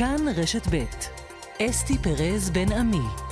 כאן רשת ב' אסתי פרז בן עמי.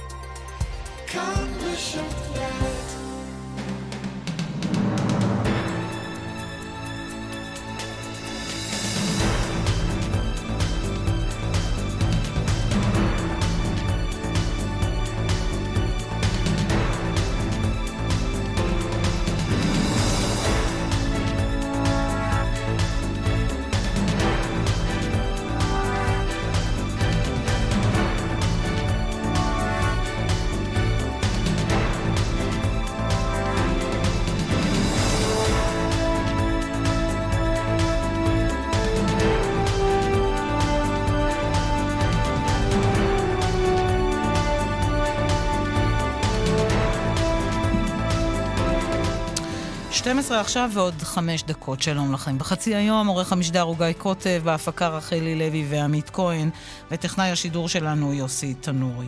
12 עכשיו ועוד חמש דקות, שלום לכם. בחצי היום עורך המשדר הוא גיא קוטב, בהפקה רחלי לוי ועמית כהן, וטכנאי השידור שלנו יוסי תנורי.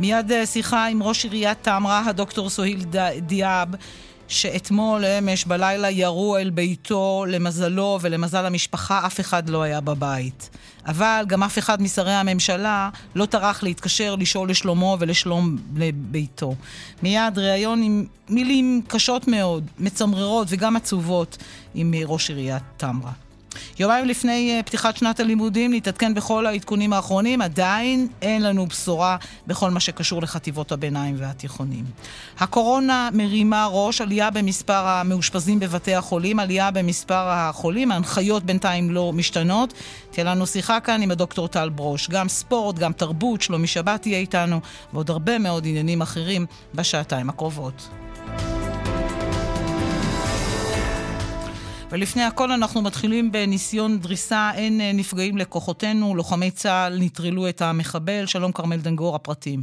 מיד אה, שיחה עם ראש עיריית תמרה, הדוקטור סוהיל דיאב, שאתמול אמש בלילה ירו אל ביתו, למזלו ולמזל המשפחה, אף אחד לא היה בבית. אבל גם אף אחד משרי הממשלה לא טרח להתקשר לשאול לשלומו ולשלום ביתו. מיד ראיון עם מילים קשות מאוד, מצמררות וגם עצובות עם ראש עיריית תמרה. יומיים לפני אה, פתיחת שנת הלימודים נתעדכן בכל העדכונים האחרונים, עדיין אין לנו בשורה בכל מה שקשור לחטיבות הביניים והתיכונים. הקורונה מרימה ראש, עלייה במספר המאושפזים בבתי החולים, עלייה במספר החולים, ההנחיות בינתיים לא משתנות. תהיה לנו שיחה כאן עם הדוקטור טל ברוש, גם ספורט, גם תרבות, שלומי שבת יהיה איתנו, ועוד הרבה מאוד עניינים אחרים בשעתיים הקרובות. ולפני הכל אנחנו מתחילים בניסיון דריסה, אין אה, נפגעים לכוחותינו, לוחמי צה"ל נטרלו את המחבל. שלום כרמל דנגור, הפרטים.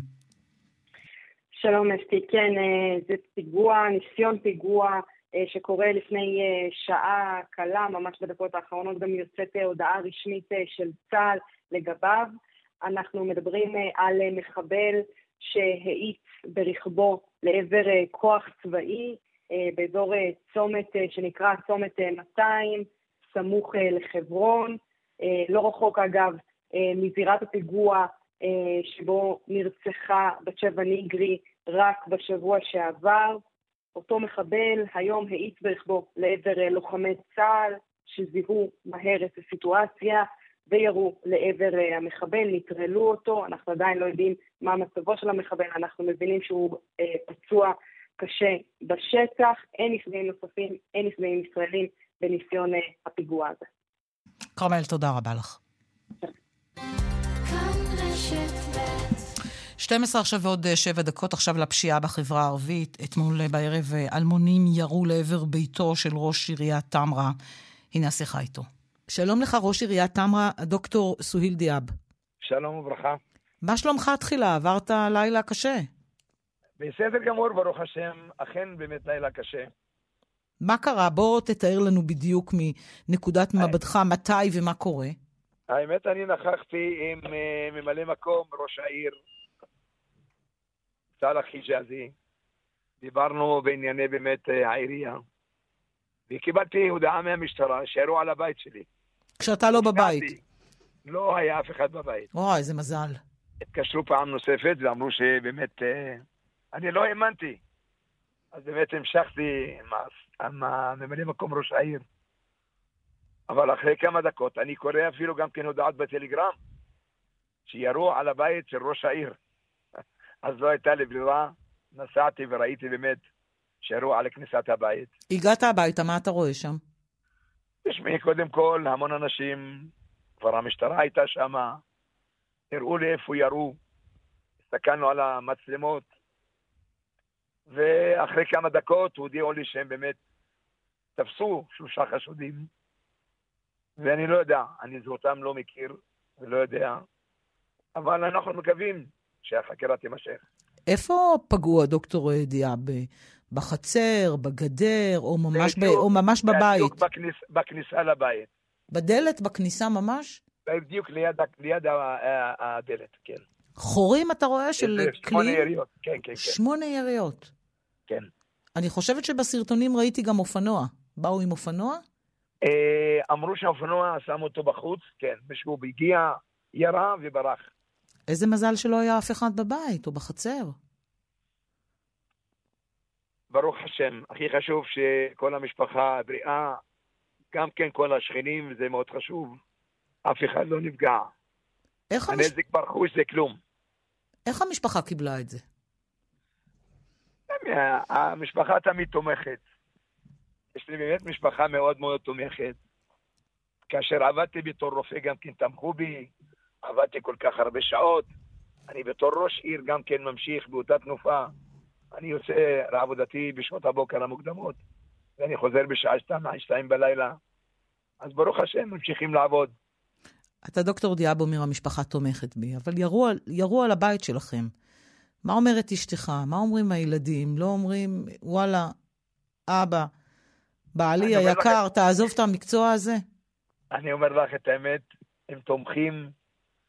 שלום אסתי, כן, אה, זה פיגוע, ניסיון פיגוע אה, שקורה לפני שעה קלה, ממש בדקות האחרונות גם יוצאת הודעה רשמית של צה"ל לגביו. אנחנו מדברים על מחבל שהאיץ ברכבו לעבר כוח צבאי, באזור אה, צומת אה, שנקרא צומת 200, סמוך לחברון, לא רחוק אגב מזירת הפיגוע שבו נרצחה בת שבע ניגרי רק בשבוע שעבר. אותו מחבל היום האיץ ברכבו לעבר לוחמי צה"ל שזיהו מהר את הסיטואציה וירו לעבר המחבל, נטרלו אותו, אנחנו עדיין לא יודעים מה מצבו של המחבל, אנחנו מבינים שהוא פצוע קשה בשטח, אין נפגעים נוספים, אין נפגעים ישראלים בניסיון אה, הפיגוע הזה. כרמל, תודה רבה לך. 12 עכשיו ועוד 7 אה, דקות עכשיו לפשיעה בחברה הערבית. אתמול אה, בערב אלמונים ירו לעבר ביתו של ראש עיריית טמרה. הנה השיחה איתו. שלום לך, ראש עיריית טמרה, דוקטור סוהיל דיאב. שלום וברכה. מה שלומך תחילה? עברת לילה קשה. בסדר גמור, ברוך השם, אכן באמת לילה קשה. מה קרה? בוא תתאר לנו בדיוק מנקודת מבטך מתי ומה קורה. האמת, אני נכחתי עם uh, ממלא מקום ראש העיר, סאלח חיג'אזי. דיברנו בענייני באמת uh, העירייה, וקיבלתי הודעה מהמשטרה שירו על הבית שלי. כשאתה לא בבית. לא היה אף אחד בבית. וואי, איזה מזל. התקשרו פעם נוספת ואמרו שבאמת... אני לא האמנתי. אז באמת המשכתי עם ממלא מקום ראש העיר. אבל אחרי כמה דקות אני קורא אפילו גם כן הודעות בטלגרם, שירו על הבית של ראש העיר. אז לא הייתה לי ברירה, נסעתי וראיתי באמת שירו על כניסת הבית. הגעת הביתה, מה אתה רואה שם? תשמעי, קודם כל, המון אנשים, כבר המשטרה הייתה שם, הראו לי איפה ירו, הסתכלנו על המצלמות, ואחרי כמה דקות הודיעו לי שהם באמת תפסו שלושה חשודים, ואני לא יודע, אני אותם לא מכיר ולא יודע, אבל אנחנו מקווים שהחקירה תימשך. איפה פגעו הדוקטור דיאב? בחצר, בגדר, או ממש, בדיוק, ב, או ממש בבית? בדיוק בכניס, בכניסה לבית. בדלת? בכניסה ממש? בדיוק ליד, ליד הדלת, כן. חורים אתה רואה של כלי? שמונה יריות, כן, כן, כן. שמונה יריות. כן. אני חושבת שבסרטונים ראיתי גם אופנוע. באו עם אופנוע? אה, אמרו שהאופנוע שם אותו בחוץ, כן. מישהו הגיע, ירה וברח. איזה מזל שלא היה אף אחד בבית או בחצר. ברוך השם, הכי חשוב שכל המשפחה בריאה, גם כן כל השכנים, זה מאוד חשוב. אף אחד לא נפגע. איך, המש... הנזק ברכוש זה כלום. איך המשפחה קיבלה את זה? המשפחה תמיד תומכת. יש לי באמת משפחה מאוד מאוד תומכת. כאשר עבדתי בתור רופא גם כן תמכו בי, עבדתי כל כך הרבה שעות. אני בתור ראש עיר גם כן ממשיך באותה תנופה. אני יוצא לעבודתי בשעות הבוקר המוקדמות, ואני חוזר בשעה שתיים, שתיים בלילה. אז ברוך השם, ממשיכים לעבוד. אתה דוקטור דיאבומיר, המשפחה תומכת בי, אבל ירו, ירו על הבית שלכם. מה אומרת אשתך? מה אומרים הילדים? לא אומרים, וואלה, אבא, בעלי היקר, לך... תעזוב את המקצוע הזה? אני אומר לך את האמת, הם תומכים,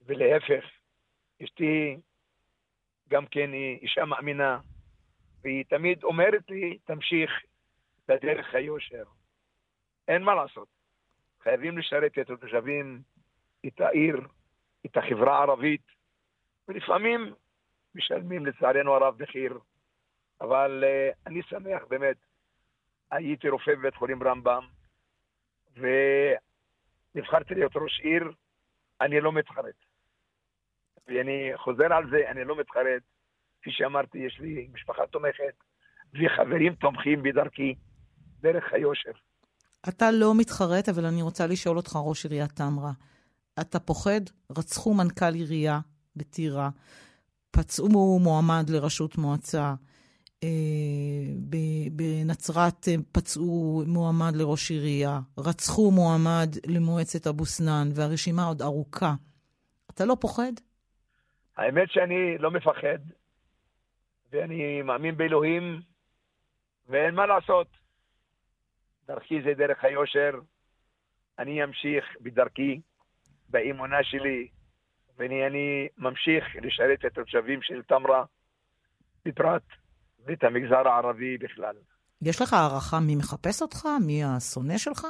ולהפך, אשתי גם כן היא אישה מאמינה, והיא תמיד אומרת לי, תמשיך בדרך היושר. אין מה לעשות. חייבים לשרת את התושבים, את העיר, את החברה הערבית, ולפעמים משלמים לצערנו הרב מחיר. אבל uh, אני שמח באמת, הייתי רופא בבית חולים רמב"ם, ונבחרתי להיות ראש עיר, אני לא מתחרט. ואני חוזר על זה, אני לא מתחרט. כפי שאמרתי, יש לי משפחה תומכת, וחברים תומכים בדרכי, דרך היושר. אתה לא מתחרט, אבל אני רוצה לשאול אותך, ראש עיריית טמרה, אתה פוחד? רצחו מנכ"ל עירייה בטירה, פצעו מועמד לראשות מועצה, אה, בנצרת אה, פצעו מועמד לראש עירייה, רצחו מועמד למועצת אבו סנאן, והרשימה עוד ארוכה. אתה לא פוחד? האמת שאני לא מפחד, ואני מאמין באלוהים, ואין מה לעשות. דרכי זה דרך היושר, אני אמשיך בדרכי, באמונה שלי, ואני ממשיך לשרת את התושבים של תמרה בפרט, ואת המגזר הערבי בכלל. יש לך הערכה מי מחפש אותך? מי השונא שלך?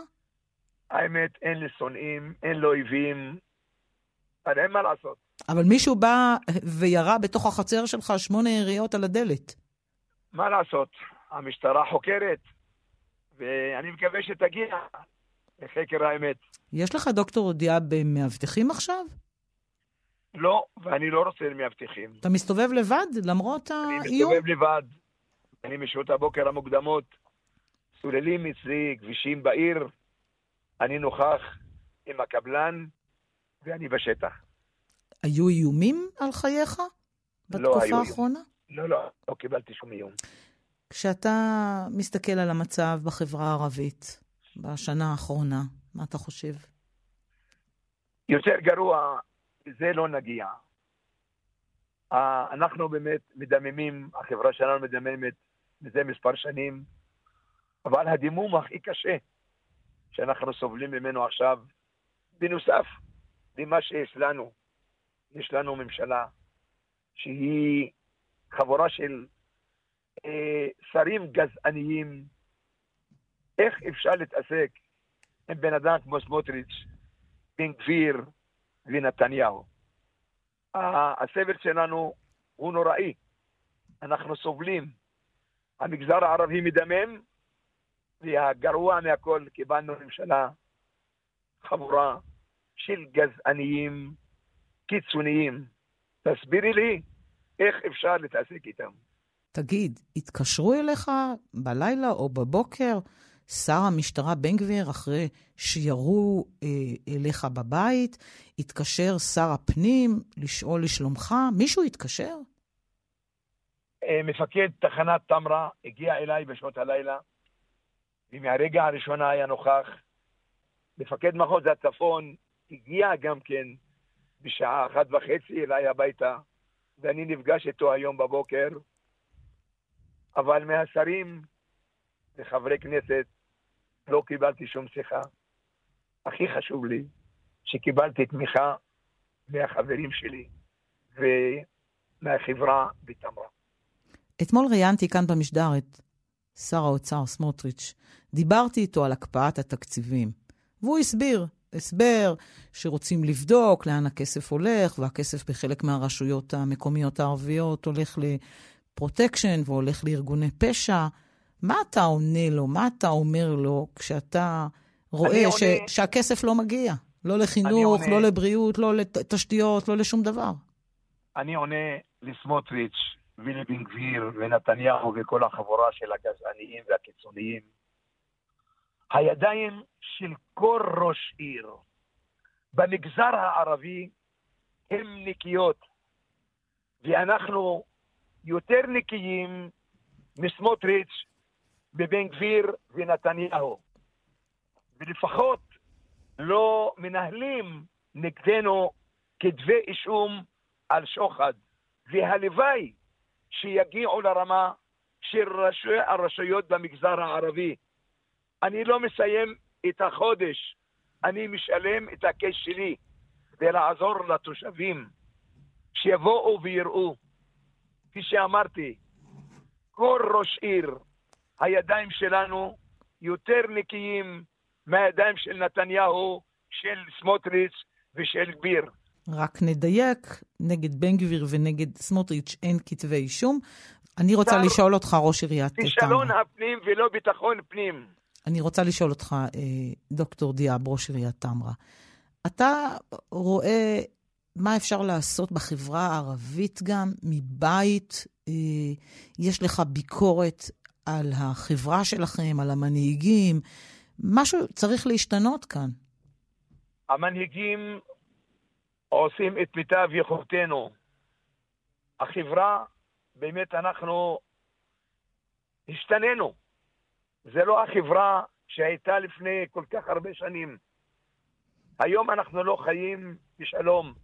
האמת, אין לי שונאים, אין לי אויבים, אבל אין מה לעשות. אבל מישהו בא וירה בתוך החצר שלך שמונה יריות על הדלת. מה לעשות? המשטרה חוקרת, ואני מקווה שתגיע לחקר האמת. יש לך דוקטור הודיעה במאבטחים עכשיו? לא, ואני לא רוצה מאבטחים. אתה מסתובב לבד למרות האיום? אני מסתובב לבד. אני משעות הבוקר המוקדמות. סוללים אצלי כבישים בעיר, אני נוכח עם הקבלן ואני בשטח. היו איומים על חייך בתקופה לא האחרונה? לא, לא, לא קיבלתי שום איום. כשאתה מסתכל על המצב בחברה הערבית בשנה האחרונה, מה אתה חושב? יותר גרוע, לזה לא נגיע. אנחנו באמת מדממים, החברה שלנו מדממת מזה מספר שנים, אבל הדימום הכי קשה שאנחנו סובלים ממנו עכשיו, בנוסף למה שיש לנו, יש לנו ממשלה שהיא חבורה של אה, שרים גזעניים. איך אפשר להתעסק עם בן אדם כמו סמוטריץ', בן גביר ונתניהו? הסבל שלנו הוא נוראי. אנחנו סובלים. המגזר הערבי מדמם, והגרוע מהכל, קיבלנו ממשלה חבורה של גזעניים קיצוניים. תסבירי לי איך אפשר להתעסק איתם. תגיד, התקשרו אליך בלילה או בבוקר שר המשטרה בן גביר, אחרי שירו אה, אליך בבית, התקשר שר הפנים לשאול לשלומך? מישהו התקשר? אה, מפקד תחנת תמרה הגיע אליי בשעות הלילה, ומהרגע הראשון היה נוכח. מפקד מחוז הצפון הגיע גם כן בשעה אחת וחצי אליי הביתה, ואני נפגש איתו היום בבוקר. אבל מהשרים וחברי כנסת לא קיבלתי שום שיחה. הכי חשוב לי שקיבלתי תמיכה מהחברים שלי ומהחברה בתמרה. אתמול ראיינתי כאן במשדר את שר האוצר סמוטריץ'. דיברתי איתו על הקפאת התקציבים, והוא הסביר הסבר, שרוצים לבדוק לאן הכסף הולך, והכסף בחלק מהרשויות המקומיות הערביות הולך לפרוטקשן והולך לארגוני פשע. מה אתה עונה לו? מה אתה אומר לו כשאתה רואה ש, עונה... שהכסף לא מגיע? לא לחינוך, עונה... לא לבריאות, לא לתשתיות, לא לשום דבר. אני עונה לסמוטריץ' ולבן גביר ונתניהו וכל החבורה של הגזעניים והקיצוניים. הידיים של כל ראש עיר במגזר הערבי הן נקיות, ואנחנו יותר נקיים מסמוטריץ' בבן גביר ונתניהו. ולפחות לא מנהלים נגדנו כתבי אישום על שוחד. והלוואי שיגיעו לרמה של ראשי הרשויות במגזר הערבי. אני לא מסיים את החודש, אני משלם את הכיס שלי כדי לעזור לתושבים שיבואו ויראו. כפי שאמרתי, כל ראש עיר, הידיים שלנו יותר נקיים מהידיים של נתניהו, של סמוטריץ' ושל גביר. רק נדייק, נגד בן גביר ונגד סמוטריץ' אין כתבי אישום. אני רוצה. לשאול אותך, ראש עיריית תמרה. כישלון הפנים ולא ביטחון פנים. אני רוצה לשאול אותך, אה, דוקטור דיאב, ראש עיריית תמרה. אתה רואה מה אפשר לעשות בחברה הערבית גם, מבית? אה, יש לך ביקורת על החברה שלכם, על המנהיגים? משהו צריך להשתנות כאן. המנהיגים עושים את מיטב יכולתנו. החברה, באמת אנחנו השתננו. זה לא החברה שהייתה לפני כל כך הרבה שנים. היום אנחנו לא חיים בשלום.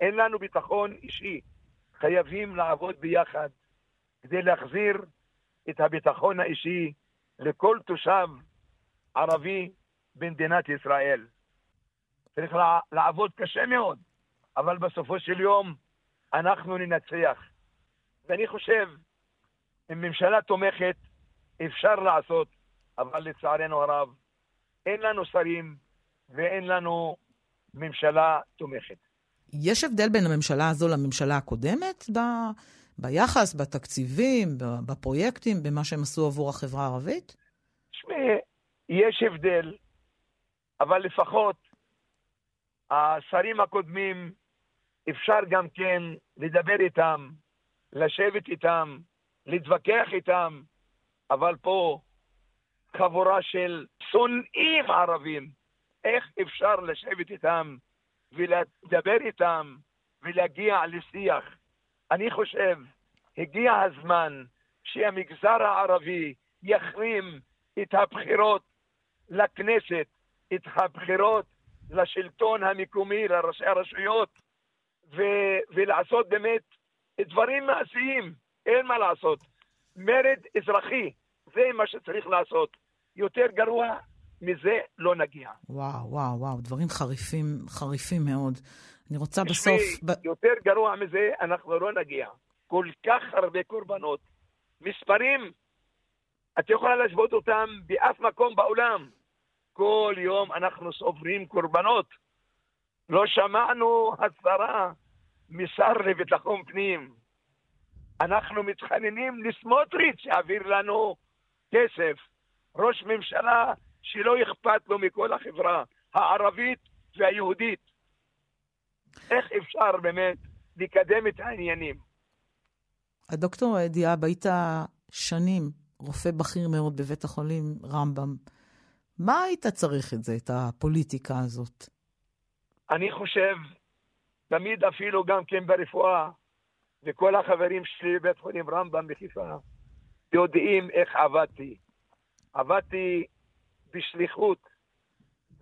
אין לנו ביטחון אישי. חייבים לעבוד ביחד כדי להחזיר את הביטחון האישי לכל תושב ערבי במדינת ישראל. צריך לעבוד קשה מאוד, אבל בסופו של יום אנחנו ננצח. ואני חושב, אם ממשלה תומכת, אפשר לעשות, אבל לצערנו הרב, אין לנו שרים ואין לנו ממשלה תומכת. יש הבדל בין הממשלה הזו לממשלה הקודמת ב... ביחס, בתקציבים, בפרויקטים, במה שהם עשו עבור החברה הערבית? תשמעי, יש הבדל, אבל לפחות השרים הקודמים, אפשר גם כן לדבר איתם, לשבת איתם, להתווכח איתם, אבל פה חבורה של שונאים ערבים, איך אפשר לשבת איתם ולדבר איתם ולהגיע לשיח? אני חושב, הגיע הזמן שהמגזר הערבי יחרים את הבחירות לכנסת, את הבחירות לשלטון המקומי, לראשי הרשויות, ו- ולעשות באמת דברים מעשיים, אין מה לעשות. מרד אזרחי, זה מה שצריך לעשות. יותר גרוע מזה לא נגיע. וואו, וואו, וואו, דברים חריפים, חריפים מאוד. אני רוצה בסוף... יותר גרוע מזה אנחנו לא נגיע. כל כך הרבה קורבנות. מספרים, את יכולה להשוות אותם באף מקום בעולם. כל יום אנחנו סוברים קורבנות. לא שמענו הצהרה משר לביטחון פנים. אנחנו מתחננים לסמוטריץ' שיעביר לנו כסף. ראש ממשלה שלא אכפת לו מכל החברה הערבית והיהודית. איך אפשר באמת לקדם את העניינים? הדוקטור דיאב, היית שנים רופא בכיר מאוד בבית החולים רמב"ם. מה היית צריך את זה, את הפוליטיקה הזאת? אני חושב, תמיד אפילו גם כן ברפואה, וכל החברים שלי בבית חולים רמב"ם בחיפה יודעים איך עבדתי. עבדתי בשליחות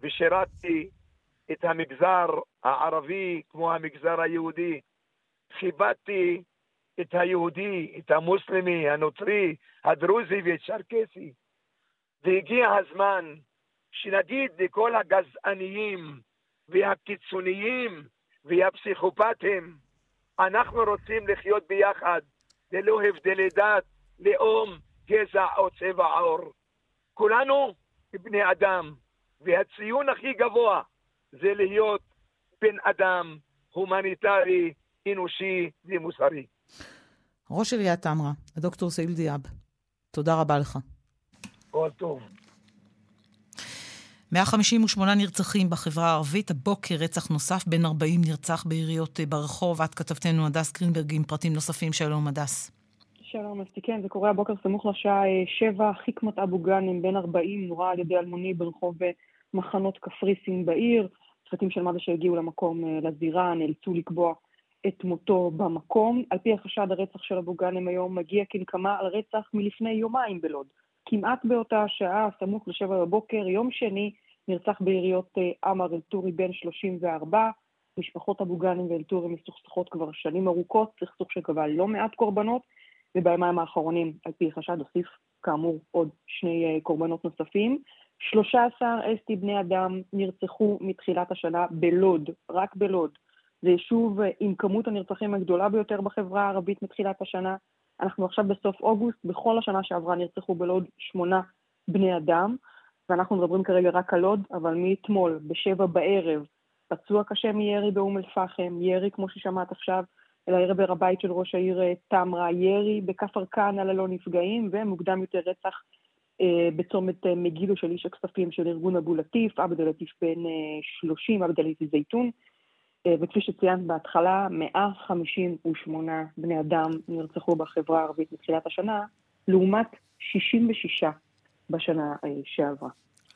ושירתתי את המגזר הערבי כמו המגזר היהודי. כיבדתי את היהודי, את המוסלמי, הנוצרי, הדרוזי והצ'רקסי. והגיע הזמן שנגיד לכל הגזעניים והקיצוניים והפסיכופטים, אנחנו רוצים לחיות ביחד ללא הבדלי דת, לאום, גזע או צבע עור. כולנו בני אדם, והציון הכי גבוה זה להיות בן אדם הומניטרי, אנושי ומוסרי. ראש עיריית טמרה, הדוקטור סעיל דיאב, תודה רבה לך. כל טוב. 158 נרצחים בחברה הערבית, הבוקר רצח נוסף, בן 40 נרצח ביריות אה, ברחוב. איתנו כתבתנו הדס גרינברג עם פרטים נוספים. שלום, הדס. שלום, אסתי. כן, זה קורה הבוקר סמוך לשעה 7. אה, חיקמת אבו גאנם, בן 40, נורה על ידי אלמוני ברחוב אה, מחנות קפריסין בעיר. צוותים של מד"א שהגיעו למקום, לזירה, נאלצו לקבוע את מותו במקום. על פי החשד, הרצח של אבו גאנם היום מגיע כנקמה על רצח מלפני יומיים בלוד. כמעט באותה שעה, סמוך לשבע בבוקר, יום שני, נרצח ביריות אה, עמר אל-טורי בן 34. משפחות אבו גאנם ואל-טורי מסוכסכות כבר שנים ארוכות, סכסוך שקבע לא מעט קורבנות, ובימיים האחרונים, על פי חשד, הוסיף כאמור עוד שני אה, קורבנות נוספים. 13 אסטי בני אדם נרצחו מתחילת השנה בלוד, רק בלוד. זה יישוב אה, עם כמות הנרצחים הגדולה ביותר בחברה הערבית מתחילת השנה. אנחנו עכשיו בסוף אוגוסט, בכל השנה שעברה נרצחו בלוד שמונה בני אדם, ואנחנו מדברים כרגע רק על לוד, אבל מאתמול, בשבע בערב, פצוע קשה מירי באום אל-פחם, ירי, כמו ששמעת עכשיו, אל הערב הבית של ראש העיר תמרה, אה, ירי בכפר כנא ללא נפגעים, ומוקדם יותר רצח בצומת אה, מגידו של איש הכספים של ארגון אבו לטיף, עבד אל-לטיף בן אה, 30, עבד אל-לטיף זייתון. אה, וכפי שציינת בהתחלה, 158 בני אדם נרצחו בחברה הערבית מתחילת השנה, לעומת 66 בשנה אה, שעברה.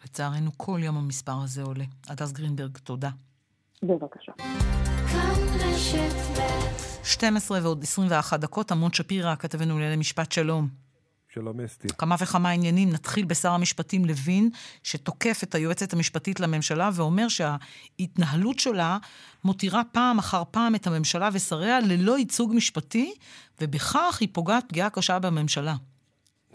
לצערנו, כל יום המספר הזה עולה. הדס גרינברג, תודה. בבקשה. 12 ועוד 21 דקות, עמוד שפירא, כתבנו לענייני משפט שלום. שלום אסתי. כמה וכמה עניינים. נתחיל בשר המשפטים לוין, שתוקף את היועצת המשפטית לממשלה ואומר שההתנהלות שלה מותירה פעם אחר פעם את הממשלה ושריה ללא ייצוג משפטי, ובכך היא פוגעת פגיעה קשה בממשלה.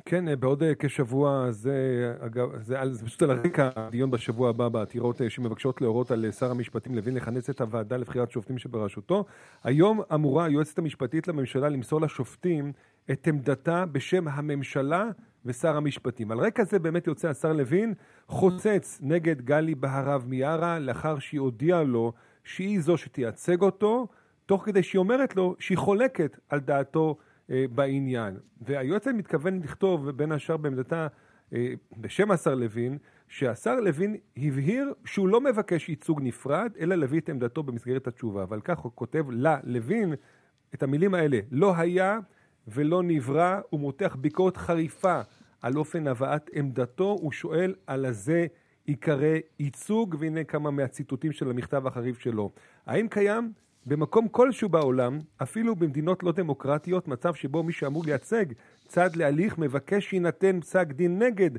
כן, אה, בעוד אה, כשבוע, זה, אגב, זה, זה פשוט על הרקע הדיון בשבוע הבא בעתירות אה, שמבקשות להורות על שר המשפטים לוין לכנס את הוועדה לבחירת שופטים שבראשותו. היום אמורה היועצת המשפטית לממשלה למסור לשופטים את עמדתה בשם הממשלה ושר המשפטים. על רקע זה באמת יוצא השר לוין חוצץ נגד גלי בהרב מיארה לאחר שהיא הודיעה לו שהיא זו שתייצג אותו, תוך כדי שהיא אומרת לו שהיא חולקת על דעתו אה, בעניין. והיועצת מתכוון לכתוב, בין השאר בעמדתה אה, בשם השר לוין, שהשר לוין הבהיר שהוא לא מבקש ייצוג נפרד, אלא להביא את עמדתו במסגרת התשובה. ועל כך הוא כותב ללוין את המילים האלה, לא היה ולא נברא, הוא מותח ביקורת חריפה על אופן הבאת עמדתו, הוא שואל על הזה ייקרא ייצוג, והנה כמה מהציטוטים של המכתב החריף שלו. האם קיים במקום כלשהו בעולם, אפילו במדינות לא דמוקרטיות, מצב שבו מי שאמור לייצג צד להליך מבקש שיינתן פסק דין נגד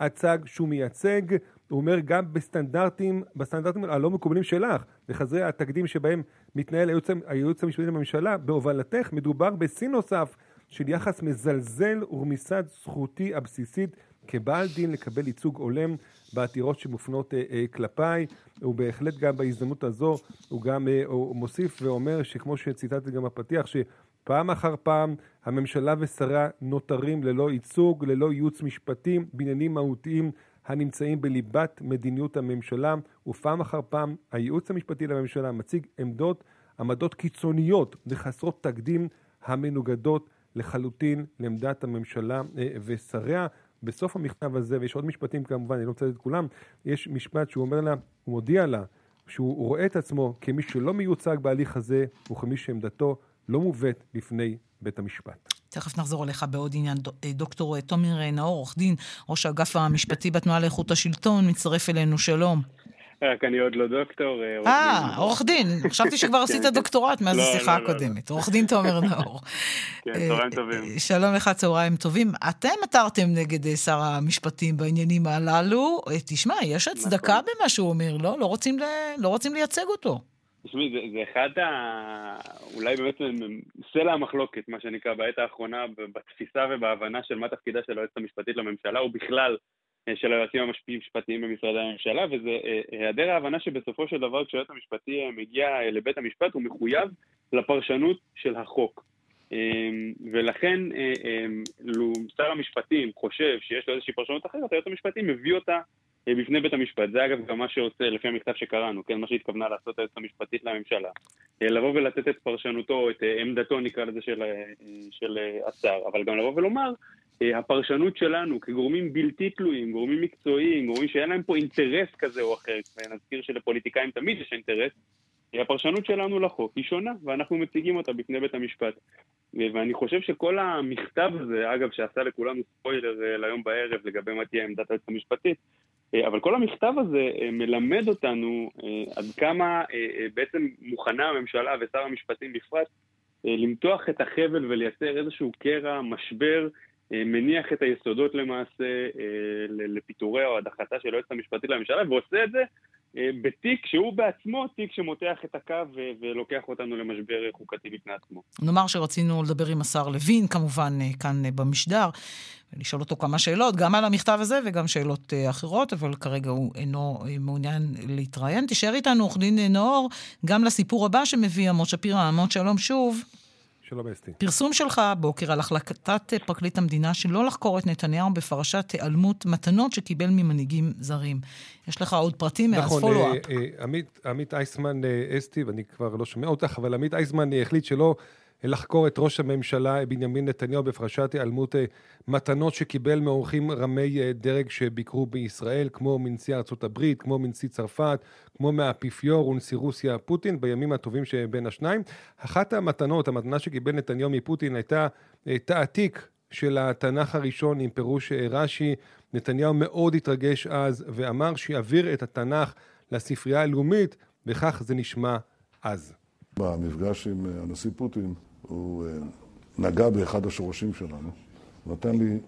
הצג שהוא מייצג, הוא אומר גם בסטנדרטים, בסטנדרטים הלא מקובלים שלך, בחזרי התקדים שבהם מתנהל הייעוץ, הייעוץ המשפטי לממשלה, בהובלתך מדובר בשיא נוסף של יחס מזלזל ורמיסת זכותי הבסיסית כבעל דין לקבל ייצוג הולם בעתירות שמופנות אה, אה, כלפיי. הוא בהחלט גם בהזדמנות הזו, הוא גם אה, הוא מוסיף ואומר שכמו שציטטתי גם בפתיח, שפעם אחר פעם הממשלה ושריה נותרים ללא ייצוג, ללא ייעוץ משפטי בעניינים מהותיים הנמצאים בליבת מדיניות הממשלה, ופעם אחר פעם הייעוץ המשפטי לממשלה מציג עמדות, עמדות קיצוניות וחסרות תקדים המנוגדות לחלוטין לעמדת הממשלה ושריה. בסוף המכתב הזה, ויש עוד משפטים כמובן, אני לא רוצה את כולם, יש משפט שהוא אומר לה, הוא מודיע לה, שהוא רואה את עצמו כמי שלא מיוצג בהליך הזה, וכמי שעמדתו לא מובאת בפני בית המשפט. תכף נחזור אליך בעוד עניין. אה, דוקטור תומר נאור, עורך דין, ראש האגף המשפטי בתנועה לאיכות השלטון, מצטרף אלינו, שלום. רק אני עוד לא דוקטור. אה, אה עורך דין. חשבתי שכבר כן, עשית כן. דוקטורט מאז לא, השיחה לא, לא, הקודמת. עורך דין תומר נאור. כן, צהריים טובים. אה, שלום לך, צהריים טובים. אתם עתרתם נגד אה, שר המשפטים בעניינים הללו. תשמע, יש הצדקה נכון. במה שהוא אומר, לא? לא רוצים לייצג אותו. תשמעי, זה, זה אחד ה... אולי באמת סלע המחלוקת, מה שנקרא, בעת האחרונה, בתפיסה ובהבנה של מה תפקידה של היועצת המשפטית לממשלה, ובכלל אה, של היועצים המשפטיים במשרדי הממשלה, וזה אה, היעדר ההבנה שבסופו של דבר כשהיועץ המשפטי אה, מגיע לבית המשפט הוא מחויב לפרשנות של החוק. ולכן לו שר המשפטים חושב שיש לו איזושהי פרשנות אחרת, היועץ המשפטי מביא אותה בפני בית המשפט. זה אגב גם מה שעושה, לפי המכתב שקראנו, כן, מה שהתכוונה לעשות היועצת המשפטית לממשלה. לבוא ולתת את פרשנותו, את עמדתו נקרא לזה של, של השר, אבל גם לבוא ולומר, הפרשנות שלנו כגורמים בלתי תלויים, גורמים מקצועיים, גורמים שאין להם פה אינטרס כזה או אחר, ונזכיר שלפוליטיקאים תמיד יש אינטרס, הפרשנות שלנו לחוק היא שונה, ואנחנו מציגים אותה בפני בית המשפט. ואני חושב שכל המכתב הזה, אגב, שעשה לכולנו ספוילר ליום בערב לגבי מה תהיה עמדת היועצת המשפטית, אבל כל המכתב הזה מלמד אותנו עד כמה בעצם מוכנה הממשלה ושר המשפטים בפרט למתוח את החבל ולייצר איזשהו קרע, משבר, מניח את היסודות למעשה לפיטורי או הדחתה של היועצת המשפטית לממשלה, ועושה את זה בתיק שהוא בעצמו תיק שמותח את הקו ולוקח אותנו למשבר חוקתי בפני עצמו. נאמר שרצינו לדבר עם השר לוין, כמובן כאן במשדר, ולשאול אותו כמה שאלות, גם על המכתב הזה וגם שאלות אחרות, אבל כרגע הוא אינו מעוניין להתראיין. תישאר איתנו, עורך דין נאור, גם לסיפור הבא שמביא עמוד שפירא. עמוד שלום שוב. שלום אסתי. פרסום שלך הבוקר על החלטת פרקליט המדינה שלא לחקור את נתניהו בפרשת היעלמות מתנות שקיבל ממנהיגים זרים. יש לך עוד פרטים מאז פולו-אפ. נכון, עמית, עמית אייסמן אסתי, ואני כבר לא שומע אותך, אבל עמית אייסמן החליט שלא לחקור את ראש הממשלה בנימין נתניהו בפרשת היעלמות מתנות שקיבל מאורחים רמי דרג שביקרו בישראל, כמו מנשיא ארצות הברית, כמו מנשיא צרפת, כמו מהאפיפיור ונשיא רוסיה פוטין, בימים הטובים שבין השניים. אחת המתנות, המתנה שקיבל נתניהו מפוטין הייתה תעתיק של התנ"ך הראשון עם פירוש רש"י. נתניהו מאוד התרגש אז ואמר שיעביר את התנ"ך לספרייה הלאומית, וכך זה נשמע אז. במפגש עם הנשיא פוטין הוא נגע באחד השורשים שלנו, נתן לי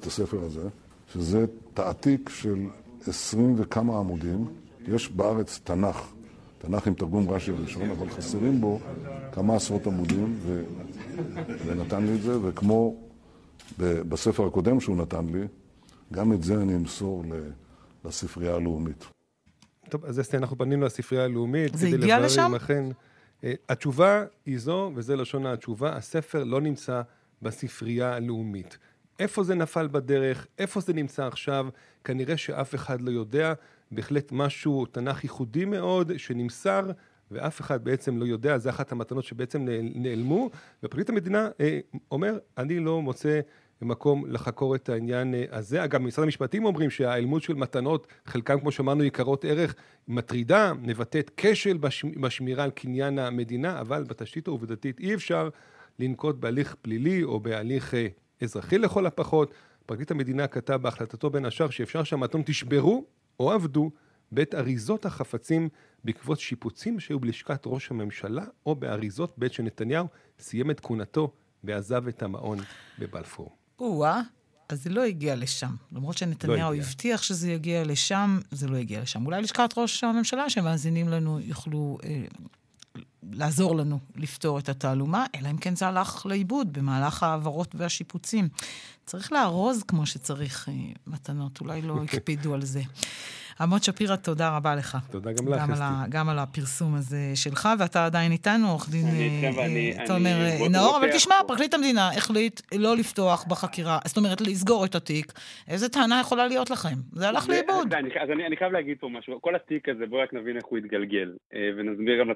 את הספר הזה, שזה תעתיק של עשרים וכמה עמודים. יש בארץ תנ"ך, תנ"ך עם תרגום רש"י הראשון, אבל חסרים בו כמה עשרות עמודים, ו... ונתן לי את זה, וכמו בספר הקודם שהוא נתן לי, גם את זה אני אמסור לספרייה הלאומית. טוב, אז אסתי, אנחנו פנינו לספרייה הלאומית. זה הגיע לשם? אכן, התשובה היא זו, וזה לשון התשובה, הספר לא נמצא בספרייה הלאומית. איפה זה נפל בדרך, איפה זה נמצא עכשיו, כנראה שאף אחד לא יודע, בהחלט משהו תנ"ך ייחודי מאוד, שנמסר, ואף אחד בעצם לא יודע, זה אחת המתנות שבעצם נעלמו, ופרקליט המדינה אה, אומר, אני לא מוצא מקום לחקור את העניין הזה. אגב, משרד המשפטים אומרים שההיעלמות של מתנות, חלקם כמו שאמרנו יקרות ערך, מטרידה, מבטאת כשל בשמירה על קניין המדינה, אבל בתשתית העובדתית אי אפשר לנקוט בהליך פלילי או בהליך אזרחי לכל הפחות. פרקליט המדינה כתב בהחלטתו בין השאר שאפשר שהמתנות תשברו או עבדו בעת אריזות החפצים בעקבות שיפוצים שהיו בלשכת ראש הממשלה או באריזות בעת שנתניהו סיים את כהונתו ועזב את המעון בבלפור. או-אה, אז זה לא הגיע לשם. למרות שנתניהו לא הבטיח שזה יגיע לשם, זה לא הגיע לשם. אולי לשכת ראש הממשלה שמאזינים לנו יוכלו אה, לעזור לנו לפתור את התעלומה, אלא אם כן זה הלך לאיבוד במהלך ההעברות והשיפוצים. צריך לארוז כמו שצריך אה, מתנות, אולי לא הקפידו על זה. עמוד שפירא, תודה רבה לך. תודה גם לך, אסתי. גם על הפרסום הזה שלך, ואתה עדיין איתנו, עורך דין תומר נאור, אבל תשמע, פרקליט המדינה החליט לא לפתוח בחקירה, זאת אומרת, לסגור את התיק. איזה טענה יכולה להיות לכם? זה הלך לאיבוד. אז אני חייב להגיד פה משהו. כל התיק הזה, בואו רק נבין איך הוא התגלגל, ונסביר גם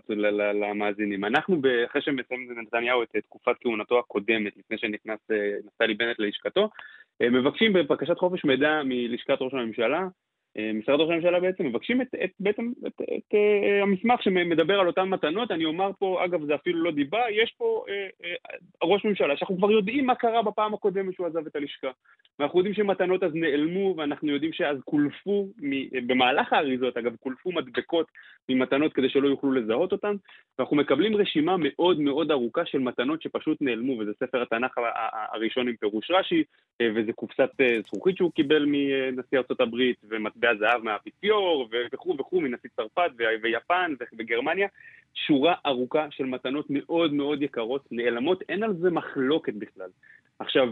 למאזינים. אנחנו, אחרי שמסיים נתניהו את תקופת כהונתו הקודמת, לפני שנכנס נפתלי בנט ללשכתו, מבקשים בבקשת חופש מידע מלשכת ראש הממשלה, משרד ראש הממשלה בעצם מבקשים את, את, בעצם, את, את, את uh, המסמך שמדבר על אותן מתנות, אני אומר פה, אגב זה אפילו לא דיבה, יש פה uh, uh, ראש ממשלה שאנחנו כבר יודעים מה קרה בפעם הקודמת שהוא עזב את הלשכה. ואנחנו יודעים שמתנות אז נעלמו, ואנחנו יודעים שאז קולפו, מ, במהלך האריזות אגב, קולפו מדבקות ממתנות כדי שלא יוכלו לזהות אותן, ואנחנו מקבלים רשימה מאוד מאוד ארוכה של מתנות שפשוט נעלמו, וזה ספר התנ"ך הראשון עם פירוש רש"י, וזה קופסת זכוכית שהוא קיבל מנשיא ארצות הברית, ומטבע זהב מהאפיפיור, וכו' וכו', מנשיא צרפת ויפן וגרמניה, שורה ארוכה של מתנות מאוד מאוד יקרות, נעלמות, אין על זה מחלוקת בכלל. עכשיו,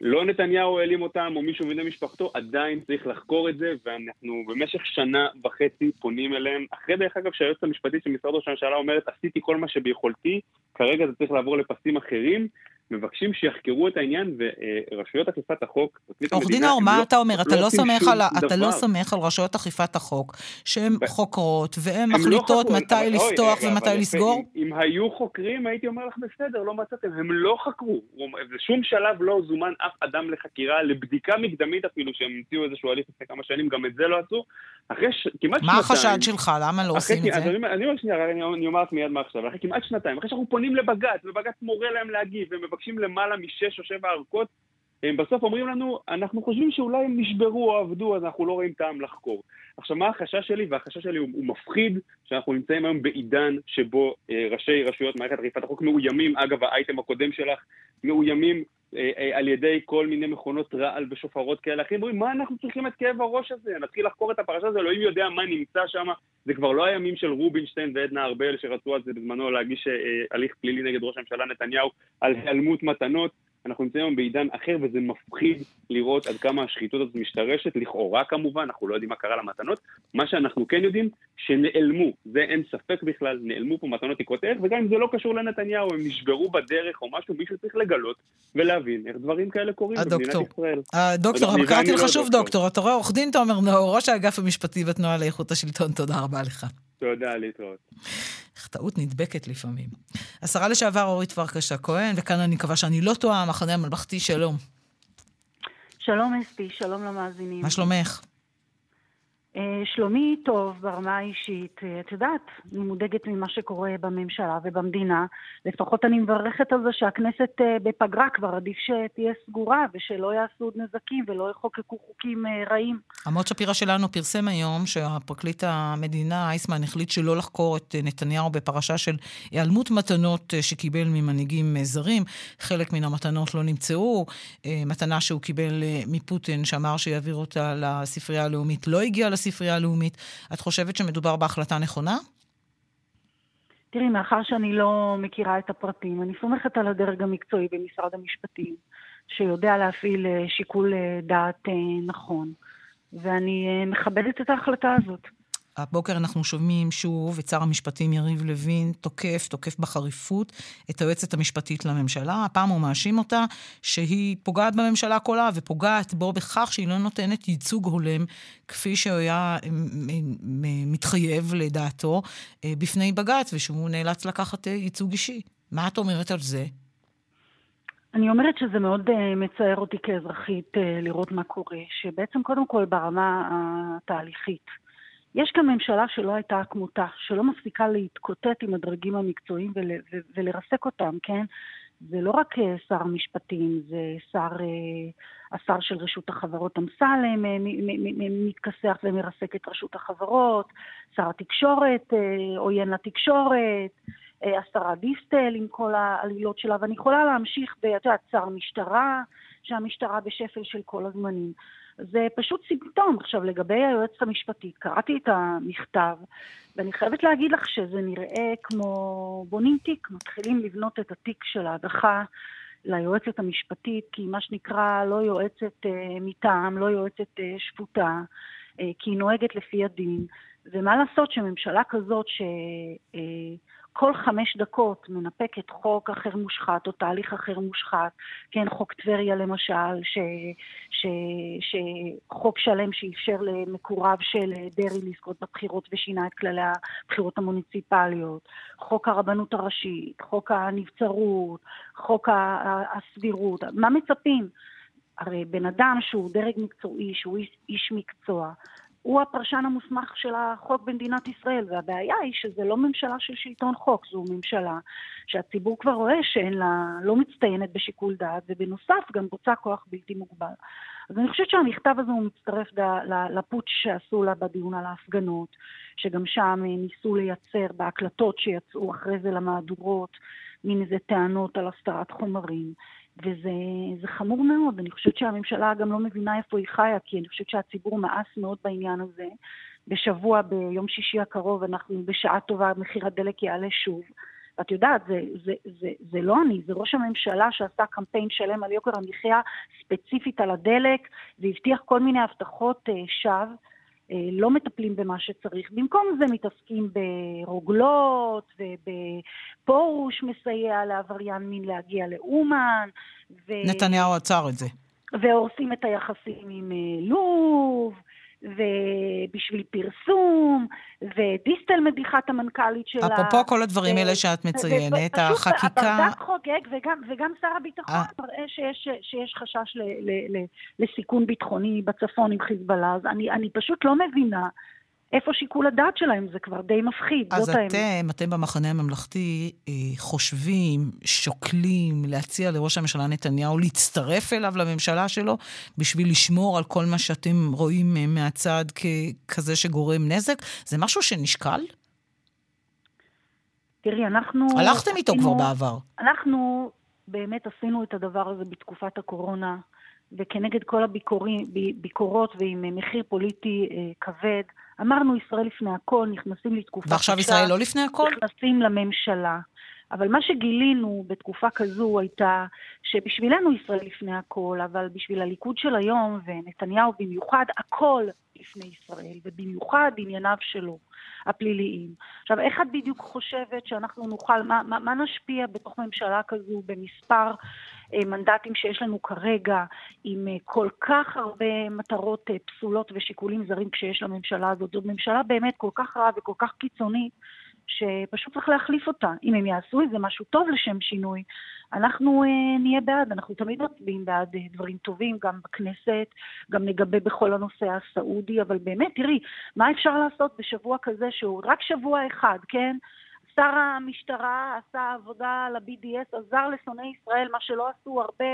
לא נתניהו העלים אותם, או מישהו מבני משפחתו, עדיין צריך לחקור את זה, ואנחנו במשך שנה וחצי פונים אליהם, אחרי דרך אגב שהיועצת המשפטית של משרד ראש הממשלה אומרת, עשיתי כל מה שביכולתי, כרגע זה צריך לעבור לפסים אחרים, מבקשים שיחקרו את העניין, ורשויות אכיפת החוק, עורך דין אור, מה לא, אתה אומר? אתה, לא, לא סומך על, אתה לא סומך על רשויות אכיפת החוק, שהן ב... חוקרות, והן לא מחליטות לא מתי אבל, לפתוח אוי, ומתי לסגור? אם, אם היו חוקרים, הייתי אומר לך בסדר, לא מצאתם. הם לא חקרו. בשום שלב לא זומן אף אדם לחקירה, לבדיקה מקדמית אפילו, שהם המציאו איזשהו הליך לפני כמה שנים, גם את זה לא עשו. אחרי ש... כמעט מה שנתיים... מה החשד שלך? למה לא עושים את זה? אני אומר שנייה, אני אומר לך מיד מה עכשיו. אחרי כמעט שנתיים, אחרי שאנחנו פונים לבג"ץ, ובג"ץ מורה להם להגיב, ומבקשים למעלה משש או שבע ארכות, הם בסוף אומרים לנו, אנחנו חושבים שאולי הם נשברו או עבדו, אז אנחנו לא רואים טעם לחקור. עכשיו, מה החשש שלי? והחשש שלי הוא, הוא מפחיד, שאנחנו נמצאים היום בעידן שבו אה, ראשי רשויות מערכת אכיפת החוק מאוימים, אגב, האייטם הקודם שלך, מאוימים אה, אה, על ידי כל מיני מכונות רעל ושופרות כאלה אחרים, אומרים, מה אנחנו צריכים את כאב הראש הזה? נתחיל לחקור את הפרשה הזו, אלוהים יודע מה נמצא שם. זה כבר לא הימים של רובינשטיין ועדנה ארבל שרצו על זה בזמנו להגיש אה, הליך פלילי נגד ראש הממשלה נתניהו על היעלמות מתנות. אנחנו נמצאים היום בעידן אחר וזה מפחיד לראות עד כמה השחיתות הזאת משתרשת, לכאורה כמובן, אנחנו לא יודעים מה קרה למתנות. מה שאנחנו כן יודעים, שנעלמו, זה אין ספק בכלל, נעלמו פה מתנות יקרות ערך, וגם אם זה לא קשור לנתניהו, הם נשברו בדרך או משהו, מישהו צריך לגלות ולהבין איך דברים כאלה קורים במדינת ישראל. הדוקטור, אבל קראתי לך שוב דוקטור, אתה רואה עורך דין תומר נאור, ראש האגף המשפטי בתנועה לאיכות השלטון, תודה רבה לך. תודה, להתראות. איך טעות נדבקת לפעמים. השרה לשעבר אורית פרקש הכהן, וכאן אני מקווה שאני לא טועה, המחנה הממלכתי, שלום. שלום אסתי, שלום למאזינים. מה שלומך? אה, שלומי טוב ברמה האישית. אה, את יודעת, אני מודאגת ממה שקורה בממשלה ובמדינה. לפחות אני מברכת על זה שהכנסת אה, בפגרה כבר עדיף שתהיה סגורה ושלא יעשו עוד נזקים ולא יחוקקו חוקים רעים. עמוד שפירא שלנו פרסם היום שהפרקליט המדינה, אייסמן, החליט שלא לחקור את נתניהו בפרשה של היעלמות מתנות שקיבל ממנהיגים זרים. חלק מן המתנות לא נמצאו. מתנה שהוא קיבל מפוטין, שאמר שיעביר אותה לספרייה הלאומית, לא הגיעה לספרייה. הספרייה הלאומית. את חושבת שמדובר בהחלטה נכונה? תראי, מאחר שאני לא מכירה את הפרטים, אני סומכת על הדרג המקצועי במשרד המשפטים, שיודע להפעיל אה, שיקול אה, דעת אה, נכון, ואני מכבדת את ההחלטה הזאת. הבוקר אנחנו שומעים שוב את שר המשפטים יריב לוין תוקף, תוקף בחריפות את היועצת המשפטית לממשלה. הפעם הוא מאשים אותה שהיא פוגעת בממשלה כולה ופוגעת בו בכך שהיא לא נותנת ייצוג הולם כפי שהוא היה מתחייב לדעתו אה, בפני בג"ץ ושהוא נאלץ לקחת אה, ייצוג אישי. מה את אומרת על זה? אני אומרת שזה מאוד uh, מצער אותי כאזרחית לראות מה קורה, שבעצם קודם כל ברמה התהליכית. יש כאן ממשלה שלא הייתה כמותה, שלא מפסיקה להתקוטט עם הדרגים המקצועיים ול, ו, ולרסק אותם, כן? זה לא רק אה, שר המשפטים, זה שר, אה, השר של רשות החברות אמסלם אה, מתכסח ומרסק את רשות החברות, שר התקשורת עוין לתקשורת, השרה דיסטל עם כל העלילות שלה, ואני יכולה להמשיך, ואת יודעת, שר המשטרה, שהמשטרה בשפל של כל הזמנים. זה פשוט סימפטום. עכשיו, לגבי היועצת המשפטית, קראתי את המכתב, ואני חייבת להגיד לך שזה נראה כמו בונים תיק, מתחילים לבנות את התיק של ההדחה ליועצת המשפטית, כי מה שנקרא לא יועצת אה, מטעם, לא יועצת אה, שפוטה, אה, כי היא נוהגת לפי הדין. ומה לעשות שממשלה כזאת ש... אה, כל חמש דקות מנפקת חוק אחר מושחת או תהליך אחר מושחת, כן, חוק טבריה למשל, ש, ש, שחוק שלם שאפשר למקורב של דרעי לזכות בבחירות ושינה את כללי הבחירות המוניציפליות, חוק הרבנות הראשית, חוק הנבצרות, חוק הסבירות, מה מצפים? הרי בן אדם שהוא דרג מקצועי, שהוא איש, איש מקצוע, הוא הפרשן המוסמך של החוק במדינת ישראל, והבעיה היא שזה לא ממשלה של שלטון חוק, זו ממשלה שהציבור כבר רואה שאין לה, לא מצטיינת בשיקול דעת, ובנוסף גם רוצה כוח בלתי מוגבל. אז אני חושבת שהמכתב הזה הוא מצטרף לפוטש שעשו לה בדיון על ההפגנות, שגם שם ניסו לייצר בהקלטות שיצאו אחרי זה למהדורות, מין איזה טענות על הסתרת חומרים. וזה חמור מאוד. אני חושבת שהממשלה גם לא מבינה איפה היא חיה, כי אני חושבת שהציבור מאס מאוד בעניין הזה. בשבוע, ביום שישי הקרוב, אנחנו בשעה טובה, מחיר הדלק יעלה שוב. ואת יודעת, זה, זה, זה, זה לא אני, זה ראש הממשלה שעשה קמפיין שלם על יוקר המחיה, ספציפית על הדלק, והבטיח כל מיני הבטחות uh, שווא. אה, לא מטפלים במה שצריך. במקום זה מתעסקים ברוגלות פרוש מסייע לעבריין מין להגיע לאומן. ו... נתניהו עצר את זה. והורסים את היחסים עם אה, לוב, ובשביל פרסום, ודיסטל מדיחת המנכ"לית שלה. אפרופו כל הדברים האלה שאת מציינת, החקיקה... פשוט הברדק חוגג, וגם, וגם שר הביטחון אה. מראה שיש, שיש חשש ל, ל, ל, לסיכון ביטחוני בצפון עם חיזבאללה, אז אני, אני פשוט לא מבינה איפה שיקול הדעת שלהם? זה כבר די מפחיד, זאת האמת. אז אתם, אתם במחנה הממלכתי אה, חושבים, שוקלים להציע לראש הממשלה נתניהו להצטרף אליו לממשלה שלו בשביל לשמור על כל מה שאתם רואים אה, מהצד ככזה שגורם נזק? זה משהו שנשקל? תראי, אנחנו... הלכתם איתו כבר בעבר. אנחנו באמת עשינו את הדבר הזה בתקופת הקורונה, וכנגד כל הביקורות ועם מחיר פוליטי אה, כבד, אמרנו ישראל לפני הכל, נכנסים לתקופה ועכשיו קשה, ישראל לא לפני הכל? נכנסים לממשלה. אבל מה שגילינו בתקופה כזו הייתה שבשבילנו ישראל לפני הכל, אבל בשביל הליכוד של היום ונתניהו במיוחד, הכל לפני ישראל, ובמיוחד ענייניו שלו, הפליליים. עכשיו, איך את בדיוק חושבת שאנחנו נוכל, מה, מה, מה נשפיע בתוך ממשלה כזו במספר אה, מנדטים שיש לנו כרגע, עם אה, כל כך הרבה מטרות אה, פסולות ושיקולים זרים כשיש לממשלה הזאת. זאת ממשלה באמת כל כך רעה וכל כך קיצונית, שפשוט צריך להחליף אותה. אם הם יעשו את זה משהו טוב לשם שינוי, אנחנו אה, נהיה בעד, אנחנו תמיד מצביעים בעד אה, דברים טובים, גם בכנסת, גם נגבה בכל הנושא הסעודי, אבל באמת, תראי, מה אפשר לעשות בשבוע כזה שהוא רק שבוע אחד, כן? שר המשטרה עשה עבודה ל-BDS, עזר לשונאי ישראל, מה שלא עשו הרבה,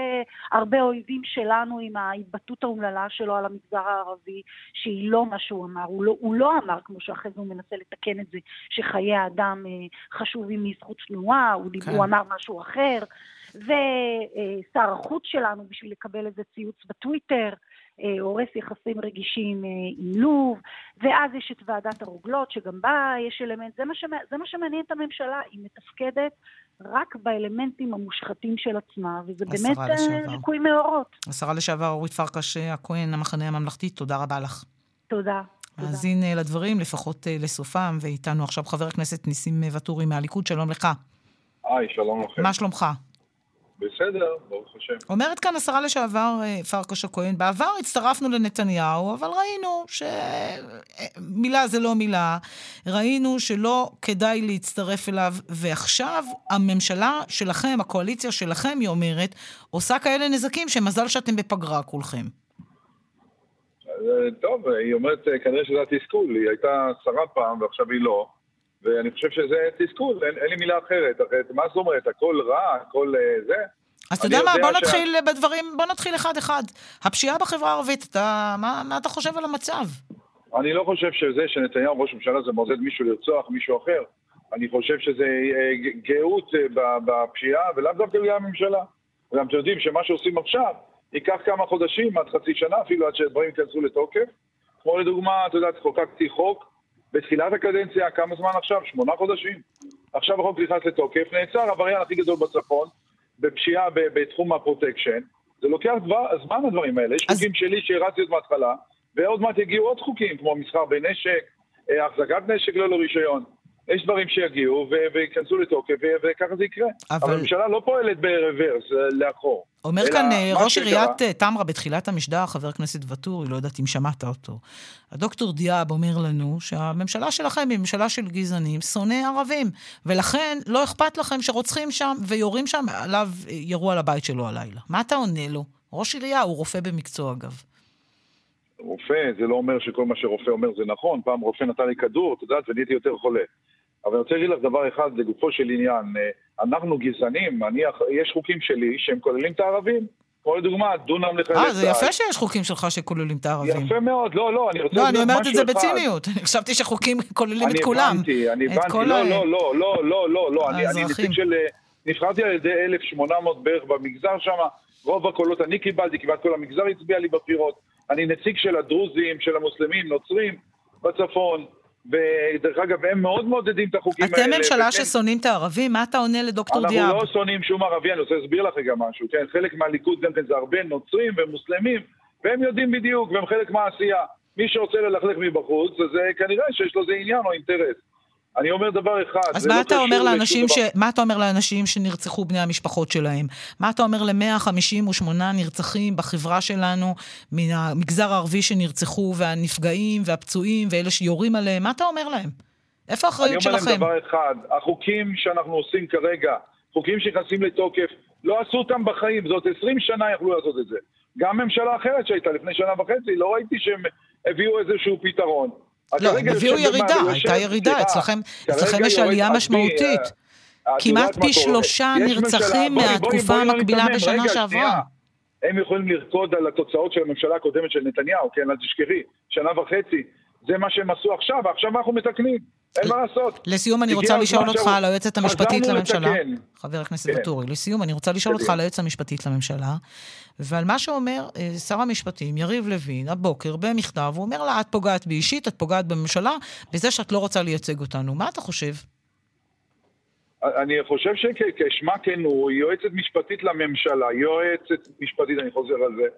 הרבה אויבים שלנו עם ההתבטאות האומללה שלו על המגזר הערבי, שהיא לא מה שהוא אמר. הוא לא, הוא לא אמר, כמו שאחרי זה הוא מנסה לתקן את זה, שחיי האדם אה, חשובים מזכות תנועה, הוא, כן. הוא אמר משהו אחר. ושר החוץ שלנו, בשביל לקבל איזה ציוץ בטוויטר, הורס יחסים רגישים אה, עם לוב, ואז יש את ועדת הרוגלות, שגם בה יש אלמנט, זה מה, שמע, זה מה שמעניין את הממשלה, היא מתפקדת רק באלמנטים המושחתים של עצמה, וזה באמת אה, ליקוי מאורות. השרה לשעבר אורית פרקש הכהן, המחנה הממלכתי, תודה רבה לך. תודה. מאזין לדברים, לפחות לסופם, ואיתנו עכשיו חבר הכנסת ניסים ואטורי מהליכוד, שלום לך. היי, שלום לכם. מה שלומך? בסדר, ברוך השם. אומרת כאן השרה לשעבר אה, פרקש הכהן, בעבר הצטרפנו לנתניהו, אבל ראינו שמילה זה לא מילה, ראינו שלא כדאי להצטרף אליו, ועכשיו הממשלה שלכם, הקואליציה שלכם, היא אומרת, עושה כאלה נזקים שמזל שאתם בפגרה כולכם. אה, טוב, היא אומרת, אה, כנראה שזה התסכול, היא הייתה שרה פעם ועכשיו היא לא. ואני חושב שזה תסכול, אין, אין לי מילה אחרת. אחרת, מה זאת אומרת, הכל רע, הכל uh, זה? אז אתה יודע מה, בוא נתחיל ש... בדברים, בוא נתחיל אחד-אחד. הפשיעה בחברה הערבית, אתה, מה, מה אתה חושב על המצב? אני לא חושב שזה שנתניהו ראש ממשלה זה מעודד מישהו לרצוח מישהו אחר. אני חושב שזה אה, גאות אה, בפשיעה, ולאו דווקא בגלל הממשלה. וגם אתם יודעים שמה שעושים עכשיו, ייקח כמה חודשים, עד חצי שנה אפילו, עד שהדברים ייכנסו לתוקף. כמו לדוגמה, אתה יודע, חוקקתי חוק בתחילת הקדנציה, כמה זמן עכשיו? שמונה חודשים. עכשיו החוק נכנס לתוקף, נעצר עבריין הכי גדול בצפון, בפשיעה בתחום הפרוטקשן. זה לוקח דבר, זמן הדברים האלה. יש אז... חוקים שלי שהרצתי עוד מההתחלה, ועוד מעט יגיעו עוד חוקים, כמו מסחר בנשק, אה, החזקת נשק ללא רישיון. יש דברים שיגיעו וייכנסו לתוקף, וככה זה יקרה. אבל... אבל הממשלה לא פועלת ב reverse, לאחור. אומר כאן אה, ראש עיריית אה, טמרה בתחילת המשדר, חבר הכנסת ואטורי, לא יודעת אם שמעת אותו. הדוקטור דיאב אומר לנו שהממשלה שלכם היא ממשלה של גזענים, שונאי ערבים, ולכן לא אכפת לכם שרוצחים שם ויורים שם, עליו ירו על הבית שלו הלילה. מה אתה עונה לו? ראש עירייה, הוא רופא במקצוע אגב. רופא, זה לא אומר שכל מה שרופא אומר זה נכון. פעם רופא נתן לי כדור, את יודעת, ונהייתי יותר חולה. אבל אני רוצה להגיד לך דבר אחד לגופו של עניין. אה, אנחנו גזענים, אני, יש חוקים שלי שהם כוללים את הערבים. כמו לדוגמה, דונם לחיילי צה"ל. אה, זה יפה שיש חוקים שלך שכוללים את הערבים. יפה מאוד, לא, לא, אני רוצה לא, אני אומרת את זה בציניות. אני חשבתי שחוקים כוללים את כולם. אני הבנתי, אני הבנתי, לא, לא, לא, לא, לא, לא, לא, אני נציג של... אה, נבחרתי על ידי 1,800 בערך במגזר שם, רוב הקולות אני קיבלתי, כמעט כל המגזר הצביע לי בבחירות. אני נציג של הדרוזים, של המוסלמים, נוצרים בצפון. ודרך אגב, הם מאוד מעודדים את החוקים אתם האלה. אתם ממשלה וכן, ששונאים את הערבים? מה אתה עונה לדוקטור דיאב? אנחנו לא שונאים שום ערבי, אני רוצה להסביר לך רגע משהו. כן, חלק מהליכוד גם כן זה הרבה נוצרים ומוסלמים, והם יודעים בדיוק, והם חלק מהעשייה. מי שרוצה ללכלך מבחוץ, אז כנראה שיש לו איזה עניין או אינטרס. אני אומר דבר אחד, אז מה לא אתה אומר לאנשים ש... מה אתה אומר לאנשים שנרצחו בני המשפחות שלהם? מה אתה אומר ל-158 נרצחים בחברה שלנו, מן המגזר הערבי שנרצחו, והנפגעים והפצועים ואלה שיורים עליהם? מה אתה אומר להם? איפה האחריות שלכם? אני אומר להם דבר אחד, החוקים שאנחנו עושים כרגע, חוקים שנכנסים לתוקף, לא עשו אותם בחיים, זאת 20 שנה יכלו לעשות את זה. גם ממשלה אחרת שהייתה לפני שנה וחצי, לא ראיתי שהם הביאו איזשהו פתרון. לא, הם הביאו ירידה, הייתה ירידה, אצלכם, יש עלייה משמעותית. כמעט פי שלושה נרצחים מהתקופה המקבילה בשנה שעברה. הם יכולים לרקוד על התוצאות של הממשלה הקודמת של נתניהו, כן, אל תשכחי, שנה וחצי. זה מה שהם עשו עכשיו, ועכשיו אנחנו מתקנים. אין מה לעשות. לסיום אני רוצה לשאול אותך על היועצת המשפטית לממשלה. חבר הכנסת כן. ואטורי, לסיום אני רוצה לשאול אותך על היועצת המשפטית לממשלה, ועל מה שאומר אה, שר המשפטים, יריב לוין, הבוקר, במכתב, הוא אומר לה, את פוגעת בי אישית, את פוגעת בממשלה, בזה שאת לא רוצה לייצג אותנו. מה אתה חושב? אני חושב שכשמה כן הוא, היא יועצת משפטית לממשלה, יועצת משפטית, אני חוזר על זה,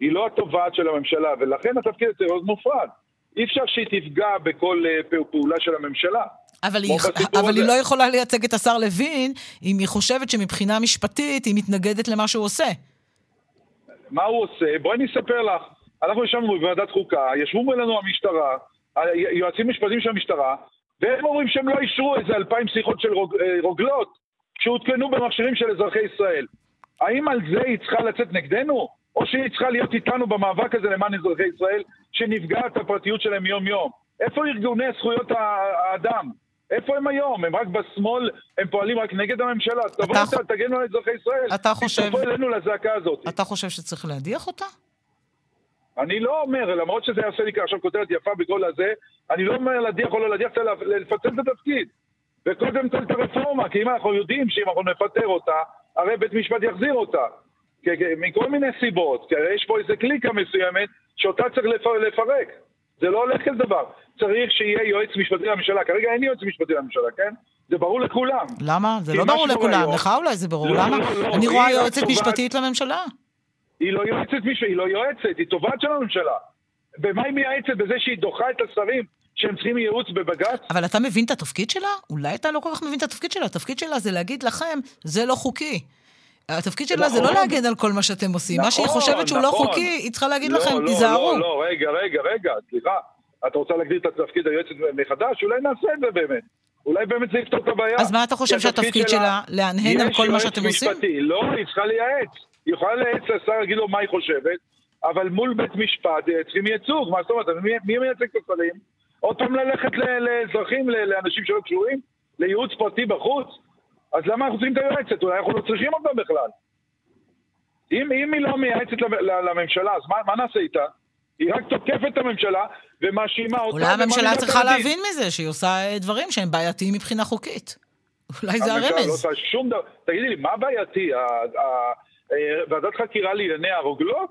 היא לא התובעת של הממשלה, ולכן התפקיד הזה מאוד מופרד. אי אפשר שהיא תפגע בכל אה, פעולה של הממשלה. אבל, היא, אבל היא לא יכולה לייצג את השר לוין אם היא חושבת שמבחינה משפטית היא מתנגדת למה שהוא עושה. מה הוא עושה? בואי אני אספר לך. אנחנו ישבנו בוועדת חוקה, ישבו מולנו המשטרה, יועצים משפטיים של המשטרה, והם אומרים שהם לא אישרו איזה אלפיים שיחות של רוג, אה, רוגלות שהותקנו במכשירים של אזרחי ישראל. האם על זה היא צריכה לצאת נגדנו? או שהיא צריכה להיות איתנו במאבק הזה למען אזרחי ישראל, שנפגעת הפרטיות שלהם יום-יום. איפה ארגוני זכויות האדם? איפה הם היום? הם רק בשמאל, הם פועלים רק נגד הממשלה. תבואו, ח... תגנו על אזרחי ישראל. אתה חושב... תצטרפו אלינו לזעקה הזאת. אתה חושב שצריך להדיח אותה? אני לא אומר, למרות שזה יעשה לי עכשיו כותרת יפה בכל הזה, אני לא אומר להדיח או לא להדיח, צריך לפצל את התפקיד. וקודם כל את הרפורמה, כי אם אנחנו יודעים שאם אנחנו נפטר אותה, הרי בית משפט יחזיר אותה. מכל מיני סיבות, כי הרי יש פה איזה קליקה מסוימת שאותה צריך לפרק. זה לא הולך כזה דבר. צריך שיהיה יועץ משפטי לממשלה. כרגע אין יועץ משפטי לממשלה, כן? זה ברור לכולם. למה? זה לא ברור לכולם. לך אולי זה ברור. לא, למה? לא, לא, אני רואה יועצת משפטית לממשלה. היא לא יועצת מישהו, היא לא יועצת, היא תובעת של הממשלה. במה היא מייעצת? בזה שהיא דוחה את השרים שהם צריכים ייעוץ בבג"ץ? אבל אתה מבין את התפקיד שלה? אולי אתה לא כל כך מבין את התפקיד שלה. התפקיד שלה זה להגיד לכם, זה לא חוקי. התפקיד שלה זה לא נכון. להגן על כל מה שאתם עושים. מה שהיא נכון, חושבת שהוא לא נכון. חוקי, היא צריכה להגיד לכם, תיזהרו. לא, לא, רגע, רגע, רגע, סליחה. את רוצה להגדיר את התפקיד היועצת מחדש? אולי נעשה את זה באמת. אולי באמת זה יפתור את הבעיה. אז מה אתה חושב שהתפקיד שלה, להנהן על כל מה שאתם עושים? לא, היא צריכה לייעץ. היא יכולה לייעץ לשר, להגיד לו מה היא חושבת, אבל מול בית משפט אה, צריכים ייצוג. מה זאת אומרת? מי מייצג את השרים? עוד פעם ללכת לאזרחים, לאנשים שלא קשורים? לייעוץ פרטי בחוץ? אז למה אנחנו צריכים את היועצת? אולי אנחנו לא צריכים אותה בכלל. אם, אם היא לא מייעצת לממשלה, אז מה, מה נעשה איתה? היא רק תוקפת את הממשלה ומאשימה אותה. אולי הממשלה צריכה להבין מזה שהיא עושה אה, דברים שהם בעייתיים מבחינה חוקית. אולי זה הרמז. הממשלה לא עושה שום דבר. תגידי לי, מה בעייתי? אה, ועדת חקירה לענייני הרוגלות?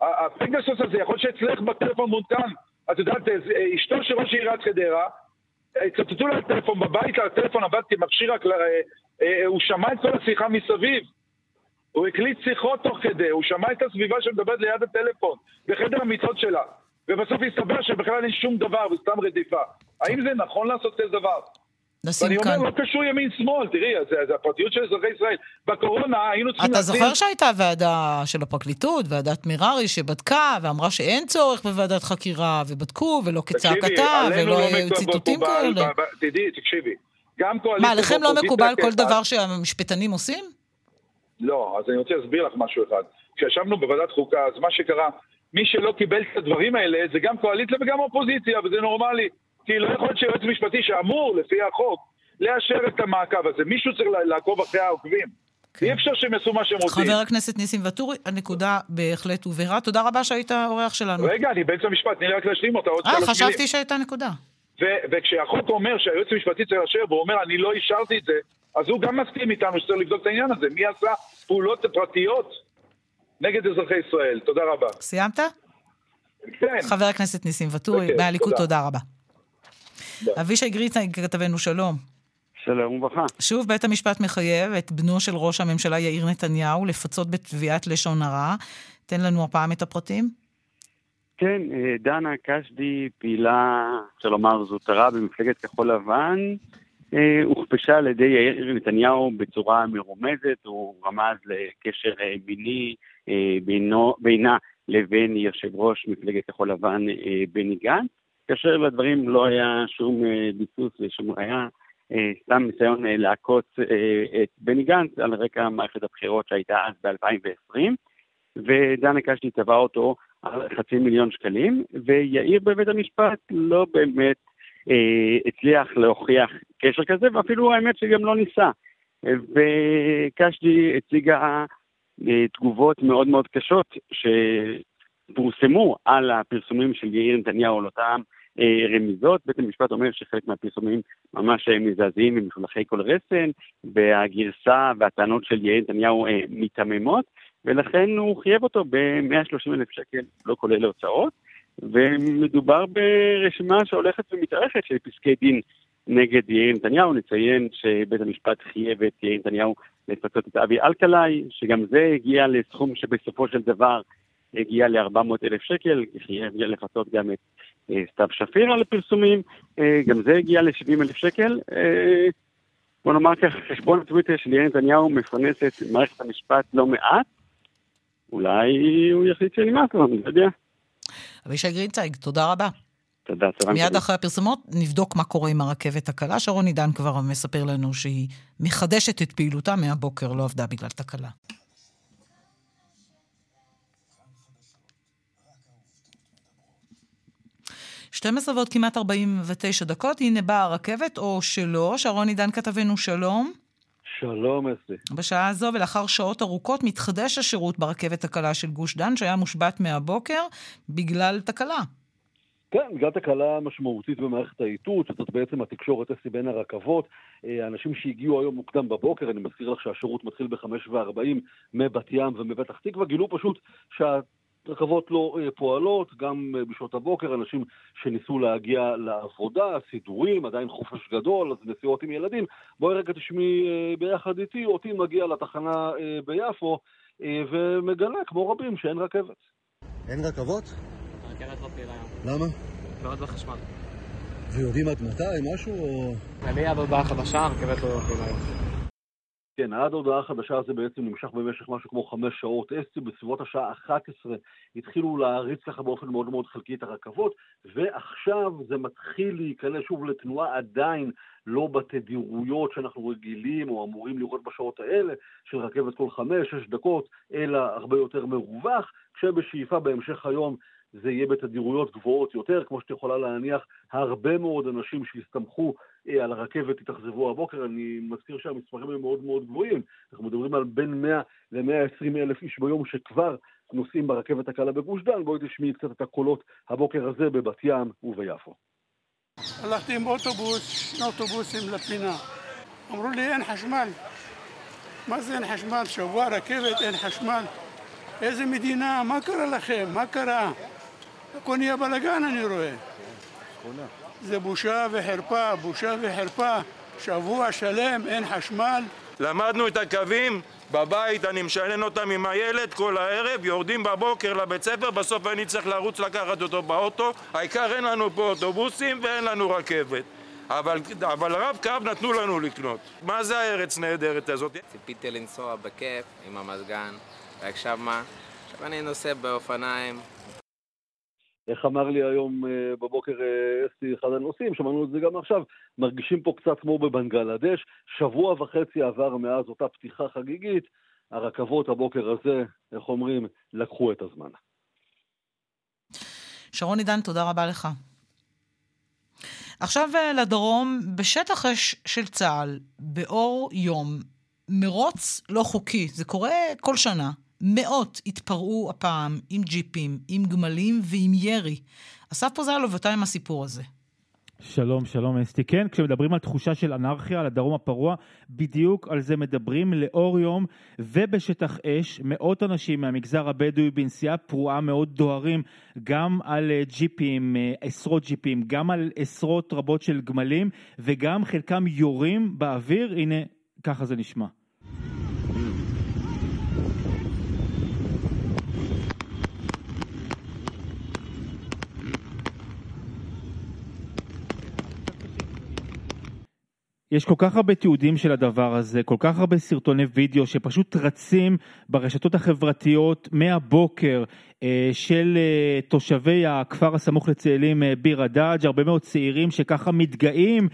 הפגסוס הזה, יכול שאצלך בטלפון מותקן. את יודעת, אה, אשתו של ראש עיריית חדרה, צטטו לה טלפון בבית, הטלפון עבד כמכשיר, הוא שמע את כל השיחה מסביב. הוא הקליט שיחות תוך כדי, הוא שמע את הסביבה שמדברת ליד הטלפון, בחדר המיטות שלה, ובסוף הסתבר שבכלל אין שום דבר, וסתם רדיפה. האם זה נכון לעשות כזה דבר? נשים כאן. ואני אומר, לא קשור ימין-שמאל, תראי, זה, זה הפרטיות של אזרחי ישראל. בקורונה היינו צריכים אתה זוכר שהייתה ועדה של הפרקליטות, ועדת מררי, שבדקה ואמרה שאין צורך בוועדת חקירה, ובדקו, ולא כצעקתה, ולא לא היו ציטוטים כאלה. תדעי, תקשיבי, גם קואליציה... מה, לכם לא מקובל כל דבר שהמשפטנים עושים? לא, אז אני רוצה להסביר לך משהו אחד. כשישבנו בוועדת חוקה, אז מה שקרה, מי שלא קיבל את הדברים האלה, זה גם קואליציה וגם אופוזיציה, וזה נורמלי. כי לא יכול להיות שיועץ משפטי שאמור, לפי החוק, לאשר את המעקב הזה. מישהו צריך לעקוב אחרי העוקבים. כן. אי אפשר שהם יעשו מה שהם רוצים. חבר הכנסת ניסים ואטורי, הנקודה בהחלט הובהרה. תודה רבה שהיית האורח שלנו. רגע, אני באמצע המשפט, תני לי רק להשלים אותה. אה, חשבתי שהייתה נקודה. וכשהחוק אומר שהיועץ המשפטי צריך לאשר, והוא אומר, אני לא אישרתי את זה, אז הוא גם מסכים איתנו שצריך לבדוק את העניין הזה. מי עשה פעולות פרטיות נגד אזרחי ישראל? תודה רבה. סיימת? כן. חבר הכנסת ניסים ואטורי, מהליכוד, תודה רבה. אבישי גריטה, כתבנו, שלום. שלום וברכה. שוב, בית המשפט מחייב את בנו של ראש הממשלה יאיר נתניהו לפצות בתביעת לשון הרע. תן לנו הפעם את הפרטים. כן, אה, דנה קשדי, פעילה, אפשר לומר זוטרה במפלגת כחול לבן, אה, הוכפשה על ידי יאיר נתניהו בצורה מרומזת, הוא רמז לקשר אה, מיני בינו, בינה לבין יושב ראש מפלגת כחול לבן בני גנץ, כאשר לדברים לא היה שום ביסוס ושום ראיה, סתם ניסיון לעקוץ את בני גנץ על רקע מערכת הבחירות שהייתה אז ב-2020, ודנה קשתי תבע אותו על חצי מיליון שקלים, ויאיר בבית המשפט לא באמת אה, הצליח להוכיח קשר כזה, ואפילו האמת שגם לא ניסה. וקשדי הציגה אה, תגובות מאוד מאוד קשות שפורסמו על הפרסומים של יאיר נתניהו על אותם אה, רמיזות. בית המשפט אומר שחלק מהפרסומים ממש אה, מזעזעים ומשולחי כל רסן, והגרסה והטענות של יאיר נתניהו אה, מיתממות. ולכן הוא חייב אותו ב-130 אלף שקל, לא כולל הוצאות, ומדובר ברשימה שהולכת ומתארכת של פסקי דין נגד יאיר נתניהו. נציין שבית המשפט חייב את יאיר נתניהו לפצות את אבי אלקלעי, שגם זה הגיע לסכום שבסופו של דבר הגיע ל-400 אלף שקל, חייב לפצות גם את אה, סתיו שפיר על הפרסומים, אה, גם זה הגיע ל-70 אלף שקל. אה, בוא נאמר ככה, חשבון הטוויטר של יאיר נתניהו מפרנס את מערכת המשפט לא מעט, אולי הוא יחליט שנמאס לו, אני לא יודע. אבישי גרינצייג, תודה רבה. תודה, צהריים מיד אחרי הפרסומות נבדוק מה קורה עם הרכבת הקלה. שרון עידן כבר מספר לנו שהיא מחדשת את פעילותה מהבוקר, לא עבדה בגלל תקלה. שתים עשרה ועוד כמעט ארבעים ותשע דקות, הנה באה הרכבת, או שלא. שרון עידן כתבנו, שלום. שלום, אסתי. בשעה הזו ולאחר שעות ארוכות מתחדש השירות ברכבת הקלה של גוש דן, שהיה מושבת מהבוקר בגלל תקלה. כן, בגלל תקלה משמעותית במערכת האיתות, שזאת בעצם התקשורת אסי בין הרכבות. אה, אנשים שהגיעו היום מוקדם בבוקר, אני מזכיר לך שהשירות מתחיל ב-5.40 מבת ים ומפתח תקווה, גילו פשוט שה... רכבות לא אה, פועלות, גם אה, בשעות הבוקר, אנשים שניסו להגיע לעבודה, סידורים, עדיין חופש גדול, אז נסיעות עם ילדים. בואי רגע תשמעי אה, ביחד איתי, אותי מגיע לתחנה ביפו, ומגלה, כמו רבים, שאין רכבת. אין רכבות? הרכבת לא פעילה היום. למה? בעיות בחשמל. ויודעים עד מתי, משהו או... עלייה בהודעה חדשה, הרכבת לא פעילה היום. כן, עד ההודעה החדשה הזה בעצם נמשך במשך משהו כמו חמש שעות. אסתי בסביבות השעה 11 התחילו להריץ ככה באופן מאוד מאוד חלקי את הרכבות, ועכשיו זה מתחיל להיכנס שוב לתנועה עדיין לא בתדירויות שאנחנו רגילים או אמורים לראות בשעות האלה, של רכבת כל חמש-שש דקות, אלא הרבה יותר מרווח, כשבשאיפה בהמשך היום זה יהיה בתדירויות גבוהות יותר, כמו שאת יכולה להניח, הרבה מאוד אנשים שהסתמכו על הרכבת התאכזבו הבוקר, אני מזכיר שהמספרים הם מאוד מאוד גבוהים, אנחנו מדברים על בין 100 ל-120 אלף איש ביום שכבר נוסעים ברכבת הקלה בגוש דן, בואי תשמעי קצת את הקולות הבוקר הזה בבת ים וביפו. הלכתי עם אוטובוס, שני אוטובוסים לפינה, אמרו לי אין חשמל. מה זה אין חשמל? שבוע רכבת אין חשמל. איזה מדינה, מה קרה לכם? מה קרה? הכל נהיה בלאגן אני רואה. זה בושה וחרפה, בושה וחרפה. שבוע שלם אין חשמל. למדנו את הקווים, בבית אני משנן אותם עם הילד כל הערב, יורדים בבוקר לבית ספר, בסוף אני צריך לרוץ לקחת אותו באוטו. העיקר אין לנו פה אוטובוסים ואין לנו רכבת. אבל, אבל רב קו נתנו לנו לקנות. מה זה הארץ נהדרת הזאת? ציפיתי לנסוע בכיף עם המזגן, ועכשיו מה? עכשיו אני נוסע באופניים, איך אמר לי היום אה, בבוקר אה, אסתי אחד הנושאים, שמענו את זה גם עכשיו, מרגישים פה קצת כמו בבנגלדש, שבוע וחצי עבר מאז אותה פתיחה חגיגית, הרכבות הבוקר הזה, איך אומרים, לקחו את הזמן. שרון עידן, תודה רבה לך. עכשיו אה, לדרום, בשטח אש של צה"ל, באור יום, מרוץ לא חוקי, זה קורה כל שנה, מאות התפרעו הפעם עם ג'יפים, עם גמלים ועם ירי. אסף פוזלוב, אתה עם הסיפור הזה. שלום, שלום אסתי. כן, כשמדברים על תחושה של אנרכיה על הדרום הפרוע, בדיוק על זה מדברים לאור יום ובשטח אש. מאות אנשים מהמגזר הבדואי בנסיעה פרועה מאוד דוהרים גם על אה, ג'יפים, אה, עשרות ג'יפים, גם על עשרות רבות של גמלים וגם חלקם יורים באוויר. הנה, ככה זה נשמע. יש כל כך הרבה תיעודים של הדבר הזה, כל כך הרבה סרטוני וידאו שפשוט רצים ברשתות החברתיות מהבוקר אה, של אה, תושבי הכפר הסמוך לצאלים אה, ביר הדאג', הרבה מאוד צעירים שככה מתגאים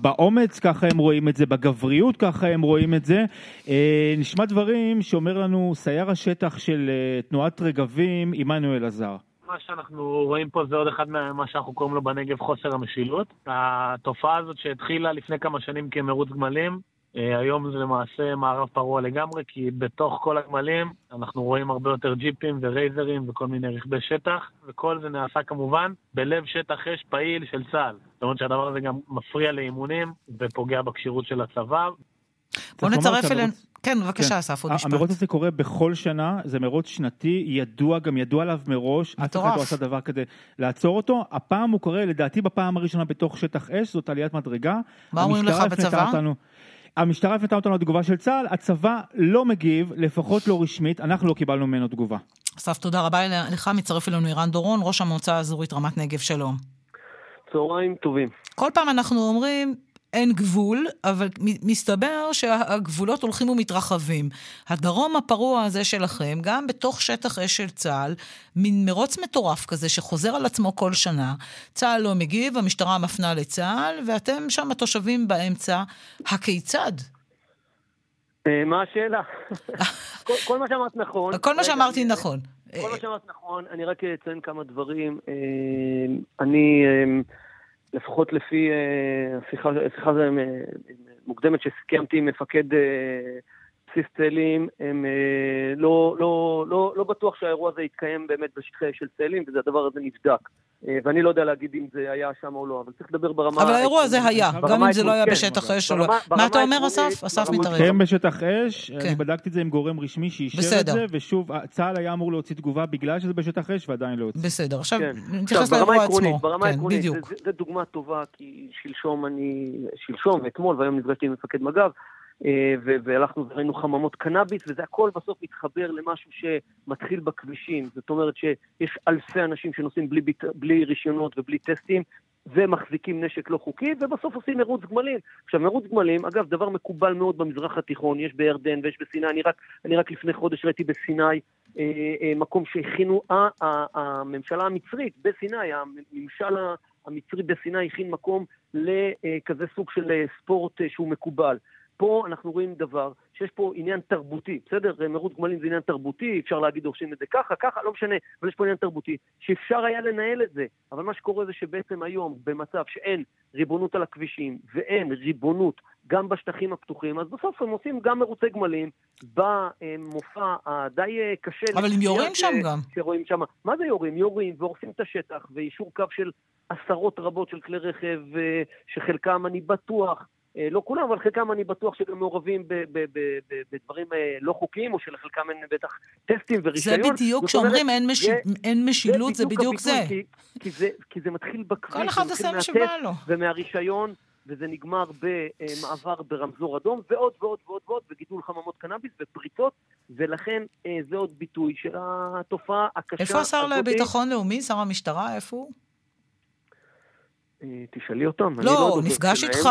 באומץ, ככה הם רואים את זה, בגבריות, ככה הם רואים את זה. נשמע דברים שאומר לנו סייר השטח של תנועת רגבים, עמנואל עזר. מה שאנחנו רואים פה זה עוד אחד ממה שאנחנו קוראים לו בנגב חוסר המשילות. התופעה הזאת שהתחילה לפני כמה שנים כמרוץ גמלים, אה, היום זה למעשה מערב פרוע לגמרי, כי בתוך כל הגמלים אנחנו רואים הרבה יותר ג'יפים ורייזרים וכל מיני רכבי שטח, וכל זה נעשה כמובן בלב שטח אש פעיל של צה"ל. זאת אומרת שהדבר הזה גם מפריע לאימונים ופוגע בכשירות של הצבא. בוא צריך לומר נצרף אלינו... כן, בבקשה, אסף, עוד משפט. המרוץ הזה קורה בכל שנה, זה מרוץ שנתי, ידוע, גם ידוע עליו מראש, אף אחד מטורף. לא עשה דבר כדי לעצור אותו. הפעם הוא קורה, לדעתי בפעם הראשונה בתוך שטח אש, זאת עליית מדרגה. מה אומרים לך בצבא? אותנו- המשטרה הפנתה אותנו לתגובה של צה"ל, הצבא לא מגיב, לפחות לא רשמית, אנחנו לא קיבלנו ממנו תגובה. אסף, תודה רבה לך. מצטרף אלינו ערן דורון, ראש המועצה האזורית רמת נגב, שלום. צהריים טובים. כל פעם אנחנו אומרים, אין גבול, אבל מסתבר שהגבולות הולכים ומתרחבים. הדרום הפרוע הזה שלכם, גם בתוך שטח אש של צה"ל, מין מרוץ מטורף כזה שחוזר על עצמו כל שנה. צה"ל לא מגיב, המשטרה מפנה לצה"ל, ואתם שם התושבים באמצע. הכיצד? אה, מה השאלה? כל- כל מה שאמרת נכון. כל מה שאמרתי נכון. כל מה שאמרת נכון, אני רק אציין כמה דברים. אה, אני, אה, לפחות לפי אה, השיחה אה, מוקדמת שקיימתי עם מפקד אה, בסיס צאלים, הם אה, לא, לא, לא, לא בטוח שהאירוע הזה יתקיים באמת בשטחי של צאלים, והדבר הזה נבדק. אה, ואני לא יודע להגיד אם זה היה שם או לא, אבל צריך לדבר ברמה... אבל האירוע הזה היה, גם אם זה לא היה בשטח כן. אש או לא. מה אתה אומר, אסף? אסף מתערב. כן, בשטח אש, כן. אני בדקתי את זה עם גורם רשמי שאישר את בסדר. זה, ושוב, צה"ל היה אמור להוציא תגובה בגלל שזה בשטח אש, ועדיין לא הוציא. בסדר, עכשיו כן. נתייחס לאירוע עצמו. ברמה כן, העקרונית. זה- זה דוגמה טובה, כי שלשום אני, שלשום ואתמול, והיום נפגשתי עם מפקד מג"ב, והלכנו וראינו חממות קנאביס, וזה הכל בסוף מתחבר למשהו שמתחיל בכבישים. זאת אומרת שיש אלפי אנשים שנוסעים בלי, ביט- בלי רישיונות ובלי טסטים, ומחזיקים נשק לא חוקי, ובסוף עושים מרוץ גמלים. עכשיו, מרוץ גמלים, אגב, דבר מקובל מאוד במזרח התיכון, יש בירדן ויש בסיני, אני רק, אני רק לפני חודש ראיתי בסיני אה, אה, מקום שהכינו, אה, אה, הממשלה המצרית בסיני, הממשל המצרי בסיני הכין מקום לכזה סוג של אה, ספורט אה, שהוא מקובל. פה אנחנו רואים דבר שיש פה עניין תרבותי, בסדר? מרוץ גמלים זה עניין תרבותי, אפשר להגיד עושים את זה ככה, ככה, לא משנה, אבל יש פה עניין תרבותי, שאפשר היה לנהל את זה, אבל מה שקורה זה שבעצם היום, במצב שאין ריבונות על הכבישים ואין ריבונות גם בשטחים הפתוחים, אז בסוף הם עושים גם מרוצי גמלים במופע הדי אה, קשה. אבל הם יורים שם גם. שרואים שם. מה זה יורים? יורים והורסים את השטח, ויישור קו של עשרות רבות של כלי רכב, אה, שחלקם אני בטוח, לא כולם, אבל חלקם אני בטוח שגם מעורבים בדברים אה, לא חוקיים, או שלחלקם אין בטח טסטים זה ורישיון. בדיוק, זאת כשאומרים אין משיל- זה- אין משילות, זה בדיוק זה. כי, כי, זה, כי זה מתחיל בכביש, כל אחד זה עושה מה שבא לו. ומהרישיון, וזה נגמר במעבר ברמזור אדום, ועוד ועוד ועוד ועוד, וגידול חממות קנאביס ופריצות, ולכן אה, זה עוד ביטוי של התופעה הקשה איפה השר. לביטחון לאומי, שר המשטרה, איפה הוא? אה, תשאלי אותם, לא לא, נפגש. איתך,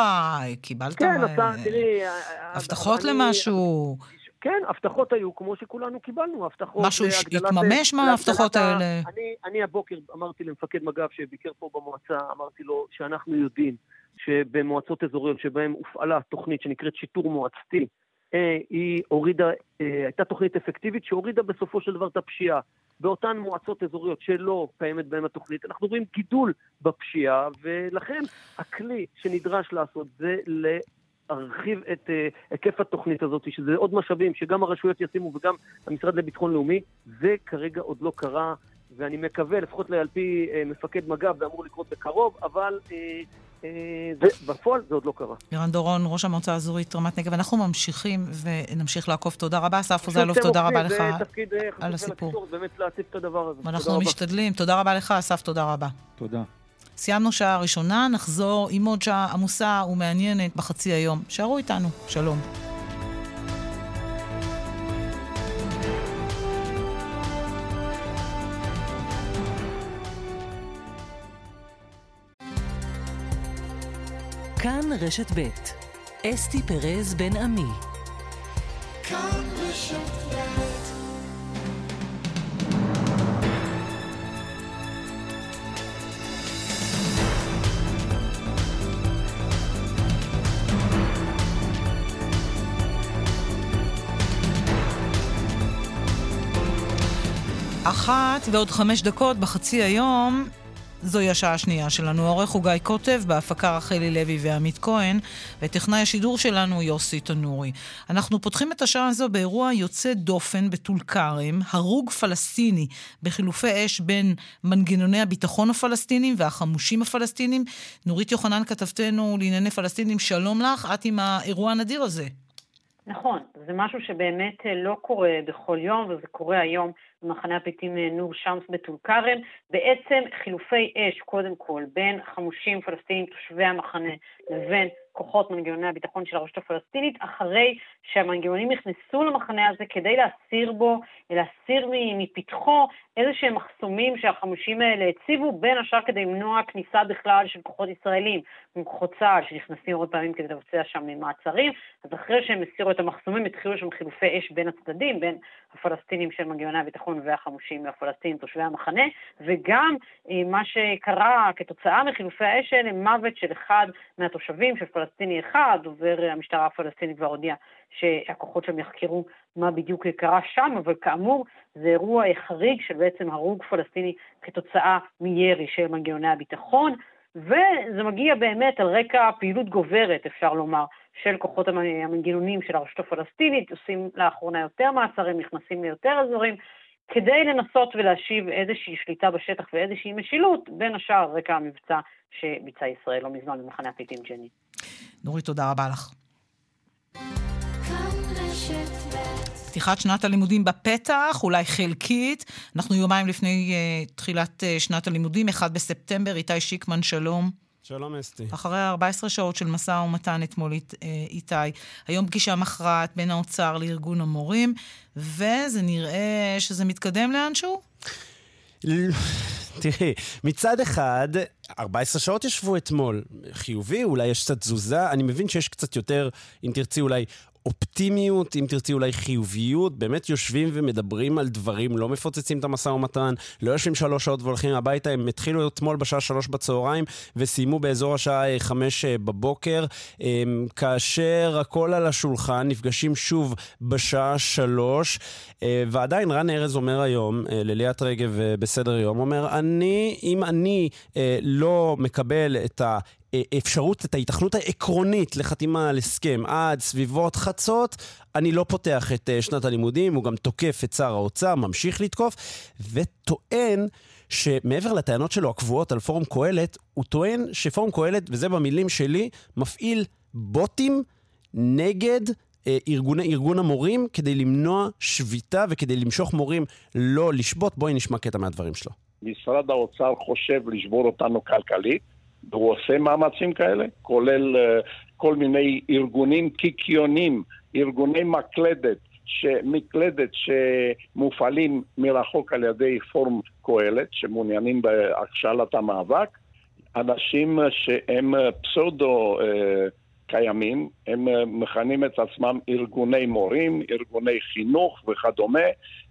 קיבלת כן, אה, אתה, תראי... אה, אה, הבטחות אני- למשהו. כן, הבטחות היו כמו שכולנו קיבלנו, הבטחות משהו להגדלת- התממש מההבטחות האלה? אני, אני הבוקר אמרתי למפקד מג"ב שביקר פה במועצה, אמרתי לו שאנחנו יודעים שבמועצות אזוריות שבהן הופעלה תוכנית שנקראת שיטור מועצתי, אה, היא הורידה, אה, הייתה תוכנית אפקטיבית שהורידה בסופו של דבר את הפשיעה. באותן מועצות אזוריות שלא קיימת בהן התוכנית, אנחנו רואים גידול בפשיעה, ולכן הכלי שנדרש לעשות זה להרחיב את אה, היקף התוכנית הזאת, שזה עוד משאבים שגם הרשויות ישימו וגם המשרד לביטחון לאומי, זה כרגע עוד לא קרה, ואני מקווה, לפחות על פי אה, מפקד מג"ב, זה אמור לקרות בקרוב, אבל אה, אה, זה, בפועל זה עוד לא קרה. ערן דורון, ראש המועצה האזורית רמת נגב, אנחנו ממשיכים ונמשיך לעקוב. תודה רבה, אסף עוזלוב, תודה רבה לך אה, על הסיפור. באמת להציף את הדבר הזה. אנחנו. משתדלים. תודה רבה לך, אסף, תודה רבה. תודה. סיימנו שעה ראשונה, נחזור עם עוד שעה עמוסה ומעניינת בחצי היום. שערו איתנו, שלום. כאן רשת ב' אסתי פרז בן עמי. כאן רשת ב' אחת ועוד חמש דקות בחצי היום, זוהי השעה השנייה שלנו. העורך הוא גיא קוטב, בהפקה רחלי לוי ועמית כהן, וטכנאי השידור שלנו יוסי תנורי. אנחנו פותחים את השעה הזו באירוע יוצא דופן בטול כרם, הרוג פלסטיני בחילופי אש בין מנגנוני הביטחון הפלסטינים והחמושים הפלסטינים. נורית יוחנן, כתבתנו לענייני פלסטינים, שלום לך, את עם האירוע הנדיר הזה. נכון, זה משהו שבאמת לא קורה בכל יום, וזה קורה היום במחנה הפליטים נור שמס בטול כרם. בעצם חילופי אש, קודם כל, בין חמושים פלסטינים תושבי המחנה לבין כוחות מנגנוני הביטחון של הרשות הפלסטינית, אחרי שהמנגנונים נכנסו למחנה הזה כדי להסיר בו, להסיר מפתחו איזה שהם מחסומים שהחמושים האלה הציבו, בין השאר כדי למנוע כניסה בכלל של כוחות ישראלים, כוחות צה"ל שנכנסים עוד פעמים כדי לבצע שם מעצרים, אז אחרי שהם הסירו את המחסומים התחילו שם חילופי אש בין הצדדים, בין הפלסטינים של מנגנוני הביטחון והחמושים והפלסטינים תושבי המחנה, וגם מה שקרה כתוצאה מחילופי האש האלה, מוות של אחד מהתושבים, של פלסטיני אחד, דובר המשטרה הפלסטינית כבר הודיע שהכוחות שם יחקרו מה בדיוק קרה שם, אבל כאמור זה אירוע חריג של בעצם הרוג פלסטיני כתוצאה מירי של מנגנוני הביטחון, וזה מגיע באמת על רקע פעילות גוברת, אפשר לומר, של כוחות המנגנונים של הרשות הפלסטינית, עושים לאחרונה יותר מעצרים, נכנסים ליותר אזורים, כדי לנסות ולהשיב איזושהי שליטה בשטח ואיזושהי משילות, בין השאר רקע המבצע שביצע ישראל לא מזמן במחנה הפליטים ג'ני. נורית, תודה רבה לך. פתיחת שנת הלימודים בפתח, אולי חלקית. אנחנו יומיים לפני uh, תחילת uh, שנת הלימודים, 1 בספטמבר, איתי שיקמן, שלום. שלום אסתי. אחרי 14 שעות של משא ומתן אתמול איתי, היום פגישה מכרעת בין האוצר לארגון המורים, וזה נראה שזה מתקדם לאנשהו? תראי, מצד אחד, 14 שעות ישבו אתמול. חיובי, אולי יש קצת תזוזה. אני מבין שיש קצת יותר, אם תרצי, אולי אופטימיות, אם תרצי אולי חיוביות, באמת יושבים ומדברים על דברים, לא מפוצצים את המשא ומתן, לא יושבים שלוש שעות והולכים הביתה, הם התחילו אתמול בשעה שלוש בצהריים וסיימו באזור השעה חמש בבוקר, כאשר הכל על השולחן, נפגשים שוב בשעה שלוש, ועדיין רן ארז אומר היום, לליאת רגב בסדר יום, אומר, אני, אם אני לא מקבל את ה... אפשרות, את ההיתכנות העקרונית לחתימה על הסכם עד סביבות חצות, אני לא פותח את שנת הלימודים, הוא גם תוקף את שר האוצר, ממשיך לתקוף, וטוען שמעבר לטענות שלו הקבועות על פורום קהלת, הוא טוען שפורום קהלת, וזה במילים שלי, מפעיל בוטים נגד ארגון, ארגון המורים כדי למנוע שביתה וכדי למשוך מורים לא לשבות. בואי נשמע קטע מהדברים שלו. משרד האוצר חושב לשבור אותנו כלכלית. והוא עושה מאמצים כאלה, כולל uh, כל מיני ארגונים קיקיונים, ארגוני מקלדת, ש... מקלדת שמופעלים מרחוק על ידי פורום קהלת, שמעוניינים בהכשלת המאבק, אנשים שהם פסודו uh, קיימים, הם uh, מכנים את עצמם ארגוני מורים, ארגוני חינוך וכדומה,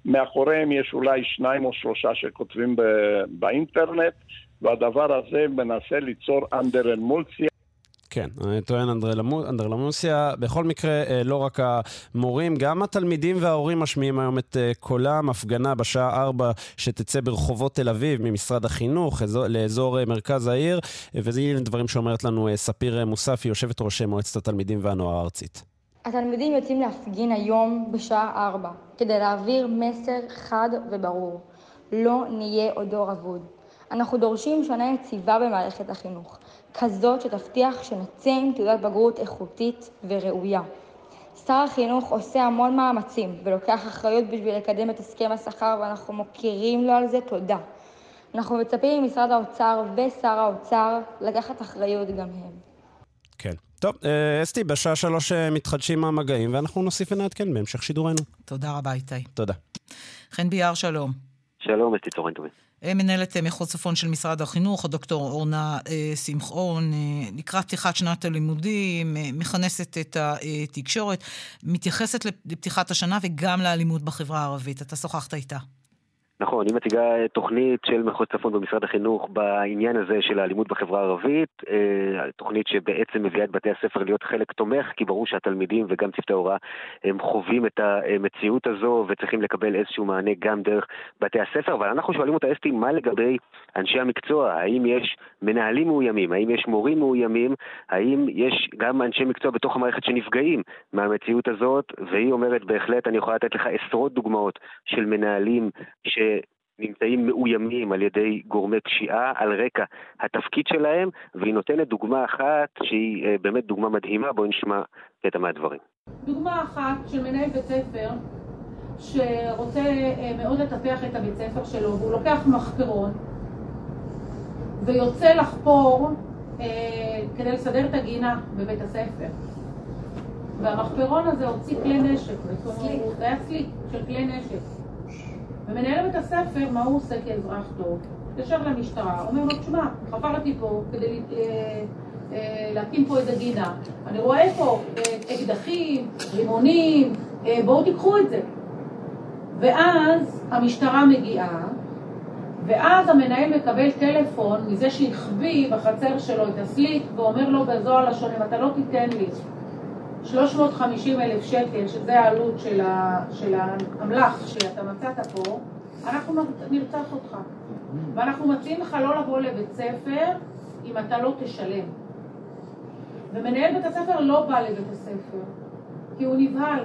מאחוריהם יש אולי שניים או שלושה שכותבים באינטרנט, והדבר הזה מנסה ליצור אנדרלמולציה. כן, טוען אנדרלמוסיה. בכל מקרה, לא רק המורים, גם התלמידים וההורים משמיעים היום את קולם. הפגנה בשעה 4 שתצא ברחובות תל אביב ממשרד החינוך לאזור מרכז העיר, וזה דברים שאומרת לנו ספיר מוספי, יושבת ראש מועצת התלמידים והנוער הארצית. התלמידים יוצאים להפגין היום בשעה 4 כדי להעביר מסר חד וברור. לא נהיה עוד דור אבוד. אנחנו דורשים שנה יציבה במערכת החינוך, כזאת שתבטיח שנצא עם תעודת בגרות איכותית וראויה. שר החינוך עושה המון מאמצים ולוקח אחריות בשביל לקדם את הסכם השכר ואנחנו מוקירים לו על זה תודה. אנחנו מצפים ממשרד האוצר ושר האוצר לקחת אחריות גם הם. כן. טוב, אסתי, בשעה שלוש מתחדשים המגעים ואנחנו נוסיף ונעדכן בהמשך שידורנו. תודה רבה, איתי. תודה. חן ביאר, שלום. שלום, אסתי צהריים טובים. אה, מנהלת אה, מחוז צפון של משרד החינוך, הדוקטור אורנה אה, שמחון, לקראת פתיחת שנת הלימודים, מכנסת את התקשורת, מתייחסת לפתיחת השנה וגם לאלימות בחברה הערבית. אתה שוחחת איתה. נכון, היא מציגה תוכנית של מחוז צפון במשרד החינוך בעניין הזה של האלימות בחברה הערבית, אה, תוכנית שבעצם מביאה את בתי הספר להיות חלק תומך, כי ברור שהתלמידים וגם צוותי ההוראה הם חווים את המציאות הזו וצריכים לקבל איזשהו מענה גם דרך בתי הספר, אבל אנחנו שואלים אותה אסתי, מה לגבי אנשי המקצוע? האם יש מנהלים מאוימים? האם יש מורים מאוימים? האם יש גם אנשי מקצוע בתוך המערכת שנפגעים מהמציאות הזאת? והיא אומרת, בהחלט, אני יכולה לתת לך עשרות דוגמאות של מנהלים ש... נמצאים מאוימים על ידי גורמי פשיעה על רקע התפקיד שלהם, והיא נותנת דוגמה אחת שהיא אה, באמת דוגמה מדהימה, בואו נשמע קטע מהדברים. דוגמה אחת של מנהל בית ספר שרוצה אה, מאוד לטפח את הבית ספר שלו, והוא לוקח מחפרון ויוצא לחפור אה, כדי לסדר את הגינה בבית הספר. והמחפרון הזה הוציא כלי נשק, זה היה סליק של כלי נשק. ומנהל בית הספר, מה הוא עושה כאזרח טוב? מתקשר למשטרה, אומר לו, תשמע, חפרתי פה כדי אה, אה, להקים פה איזה גינה. אני רואה פה אה, אקדחים, רימונים, בואו תיקחו את זה. ואז המשטרה מגיעה, ואז המנהל מקבל טלפון מזה שהחביא בחצר שלו את הסליק, ואומר לו בזו הלשון, אם אתה לא תיתן לי 350 אלף שקל, שזה העלות של, ה, של האמל"ח שאתה מצאת פה, אנחנו נרצח אותך. ואנחנו מציעים לך לא לבוא לבית ספר אם אתה לא תשלם. ומנהל בית הספר לא בא לבית הספר, כי הוא נבהל.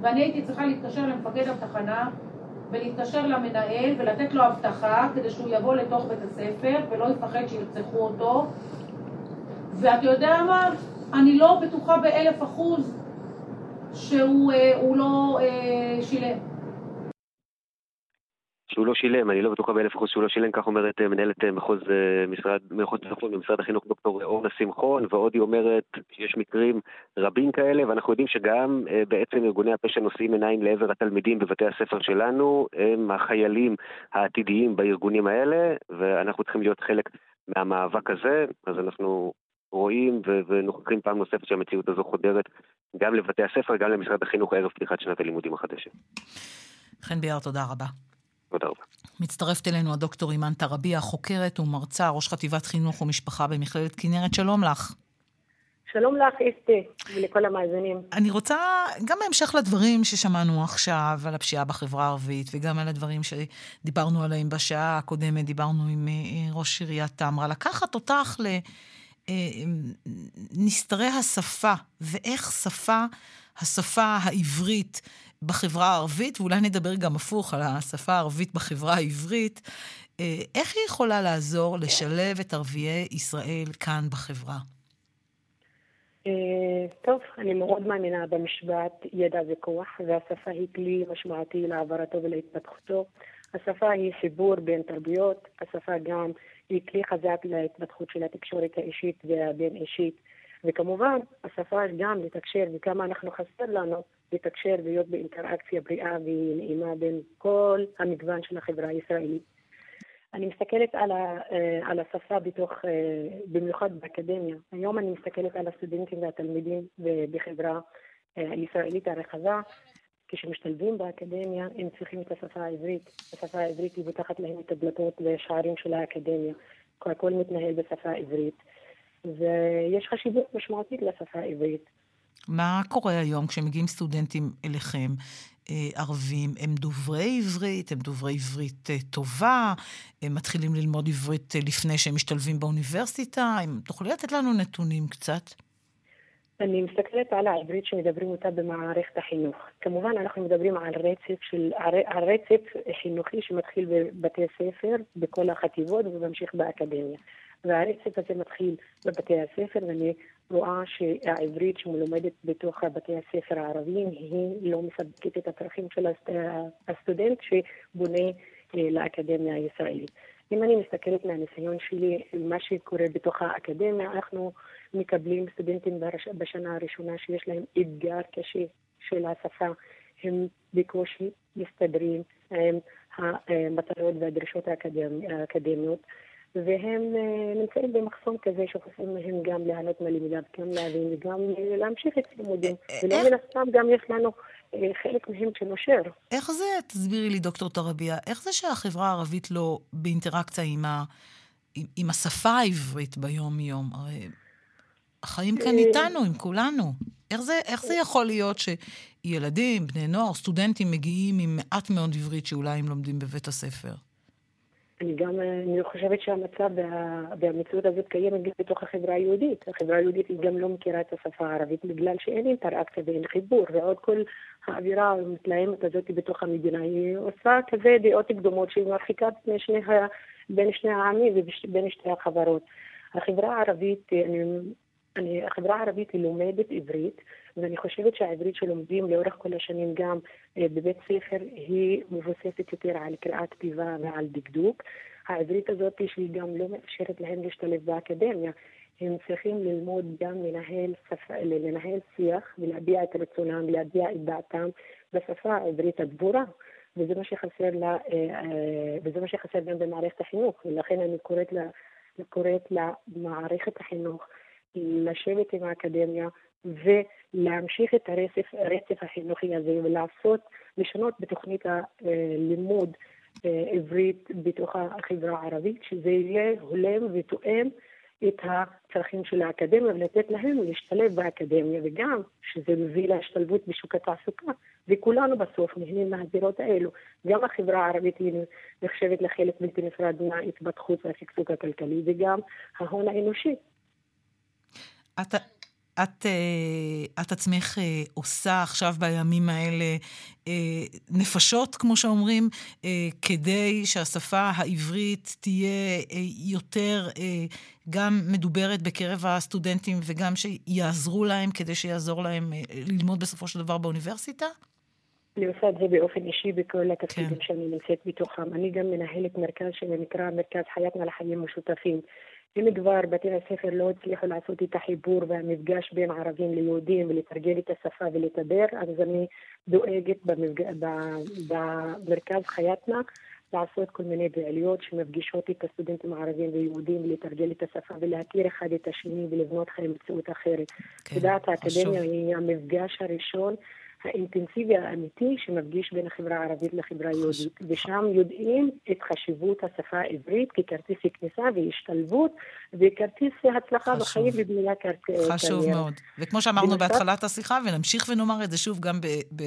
ואני הייתי צריכה להתקשר למפקד התחנה ולהתקשר למנהל ולתת לו הבטחה כדי שהוא יבוא לתוך בית הספר ולא יפחד שירצחו אותו. ואתה יודע מה? אני לא בטוחה באלף אחוז שהוא אה, לא אה, שילם. שהוא לא שילם, אני לא בטוחה באלף אחוז שהוא לא שילם, כך אומרת אה, מנהלת מחוז משרד, מחוז צפון במשרד החינוך דוקטור אורנה שמחון, ועוד היא אומרת שיש מקרים רבים כאלה, ואנחנו יודעים שגם בעצם ארגוני הפשע נושאים עיניים לעבר התלמידים בבתי הספר שלנו, הם החיילים העתידיים בארגונים האלה, ואנחנו צריכים להיות חלק מהמאבק הזה, אז אנחנו רואים ונוכחים פעם נוספת שהמציאות הזו חודרת גם לבתי הספר, גם למשרד החינוך ערב פתיחת שנת הלימודים החדשת. חן ביאר, תודה רבה. תודה רבה. מצטרפת אלינו הדוקטור אימן תרביה, חוקרת ומרצה, ראש חטיבת חינוך ומשפחה במכללת כנרת. שלום לך. שלום לך, אסתי, ולכל המאזינים. אני רוצה, גם בהמשך לדברים ששמענו עכשיו על הפשיעה בחברה הערבית, וגם על הדברים שדיברנו עליהם בשעה הקודמת, דיברנו עם אה, ראש עיריית תמרה, לקחת אותך ל... נסתרי השפה, ואיך שפה, השפה העברית בחברה הערבית, ואולי נדבר גם הפוך על השפה הערבית בחברה העברית, אה, איך היא יכולה לעזור לשלב את ערביי ישראל כאן בחברה? אה, טוב, אני מאוד מאמינה במשפט ידע וכוח, והשפה היא כלי משמעותי להעברתו ולהתפתחותו. השפה היא חיבור בין תרבויות, השפה גם היא כלי חזק להתפתחות של התקשורת האישית והבין-אישית. וכמובן, השפה גם לתקשר, וכמה אנחנו חסר לנו לתקשר ולהיות באינטראקציה בריאה ונעימה בין כל המגוון של החברה הישראלית. אני מסתכלת על, ה, אה, על השפה בתוך, אה, במיוחד באקדמיה. היום אני מסתכלת על הסטודנטים והתלמידים בחברה אה, הישראלית הרחבה, כשמשתלבים באקדמיה הם צריכים את השפה העברית. השפה העברית היא פותחת להם את הדלתות והשערים של האקדמיה. הכל מתנהל בשפה העברית. ויש חשיבות משמעותית לשפה העברית. מה קורה היום כשמגיעים סטודנטים אליכם, אה, ערבים? הם דוברי עברית? הם דוברי עברית אה, טובה? הם מתחילים ללמוד עברית אה, לפני שהם משתלבים באוניברסיטה? הם... תוכלי לתת לנו נתונים קצת? אני מסתכלת על העברית שמדברים אותה במערכת החינוך. כמובן אנחנו מדברים על רצף, של, על רצף חינוכי שמתחיל בבתי ספר, בכל החטיבות וממשיך באקדמיה. והרצף הזה מתחיל בבתי הספר, ואני רואה שהעברית שמלומדת בתוך בתי הספר הערביים היא לא מספקת את הצרכים של הסטודנט שבונה אה, לאקדמיה הישראלית. אם אני מסתכלת מהניסיון שלי, מה שקורה בתוך האקדמיה, אנחנו מקבלים סטודנטים בשנה הראשונה שיש להם אתגר קשה של השפה. הם בקושי מסתדרים עם המטרות והדרישות האקדמ- האקדמיות, והם אה, נמצאים במחסום כזה שחוסם מהם גם ליהנות מהלימודיו, גם להבין וגם אה, להמשיך את הלימודים. ולא מן הסתם גם יש לנו אה, חלק מהם שנושר. איך זה, תסבירי לי, דוקטור טרביה, איך זה שהחברה הערבית לא באינטראקציה עם, ה, עם, עם השפה העברית ביום-יום? הרי החיים כאן אה, איתנו, עם כולנו. איך זה, איך זה יכול להיות שילדים, בני נוער, סטודנטים מגיעים עם מעט מאוד עברית שאולי הם לומדים בבית הספר? אני גם אה, אני חושבת שהמצב וה, והמציאות הזאת קיימת גם בתוך החברה היהודית. החברה היהודית היא גם לא מכירה את השפה הערבית בגלל שאין אינטראקציה ואין חיבור, ועוד כל האווירה המתלהמת הזאת בתוך המדינה, היא עושה כזה דעות קדומות שהיא מרחיקה בין שני, בין שני העמים ובין שתי החברות. החברה הערבית, אה, אני, אני, החברה הערבית היא לומדת עברית, ואני חושבת שהעברית שלומדים לאורך כל השנים גם אה, בבית ספר היא מבוססת יותר על קריאת כתיבה ועל דקדוק. העברית הזאת שהיא גם לא מאפשרת להם להשתלב באקדמיה. הם צריכים ללמוד גם לנהל, שפה, לנהל שיח ולהביע את רצונם, להביע את דעתם בשפה העברית הדבורה. וזה מה שחסר לה, אה, אה, וזה מה שחסר גם במערכת החינוך, ולכן אני קוראת, לה, קוראת למערכת החינוך לשבת עם האקדמיה ולהמשיך את הרצף, הרצף החינוכי הזה ולעשות, לשנות בתוכנית הלימוד אה, עברית בתוך החברה הערבית, שזה יהיה הולם ותואם את הצרכים של האקדמיה ולתת להם להשתלב באקדמיה וגם שזה מביא להשתלבות בשוק התעסוקה וכולנו בסוף נהנים מהזירות האלו. גם החברה הערבית היא נחשבת לחלק בלתי נפרד מההתפתחות והשגשוג הכלכלי וגם ההון האנושי. את, את, אה, את עצמך אה, עושה עכשיו בימים האלה אה, נפשות, כמו שאומרים, כדי שהשפה העברית תהיה יותר גם מדוברת בקרב הסטודנטים וגם שיעזרו להם כדי שיעזור להם ללמוד בסופו של דבר באוניברסיטה? אני עושה את זה באופן אישי בכל התפקידים כן. שאני נמצאת בתוכם. אני גם מנהלת מרכז שנקרא מרכז חייתנה לחיים משותפים. אם כבר בתי הספר לא הצליחו לעשות את החיבור והמפגש בין ערבים ליהודים ולתרגל את השפה ולדבר, אז אני דואגת במפג... במרכז חייתנה לעשות כל מיני פעילויות שמפגישות את הסטודנטים הערבים ויהודים ולתרגל את השפה ולהכיר אחד את השני ולבנות חיים מציאות אחרת. כן, לדעת האקדמיה היא המפגש הראשון האינטנסיבי האמיתי שמפגיש בין החברה הערבית לחברה היהודית, ושם יודעים את חשיבות השפה העברית ככרטיס כניסה והשתלבות וכרטיס הצלחה חשוב. בחיים ובנייה קריירה. חשוב מאוד. וכמו שאמרנו בהתחלת השיחה, ונמשיך ונאמר את זה שוב גם ב... ב...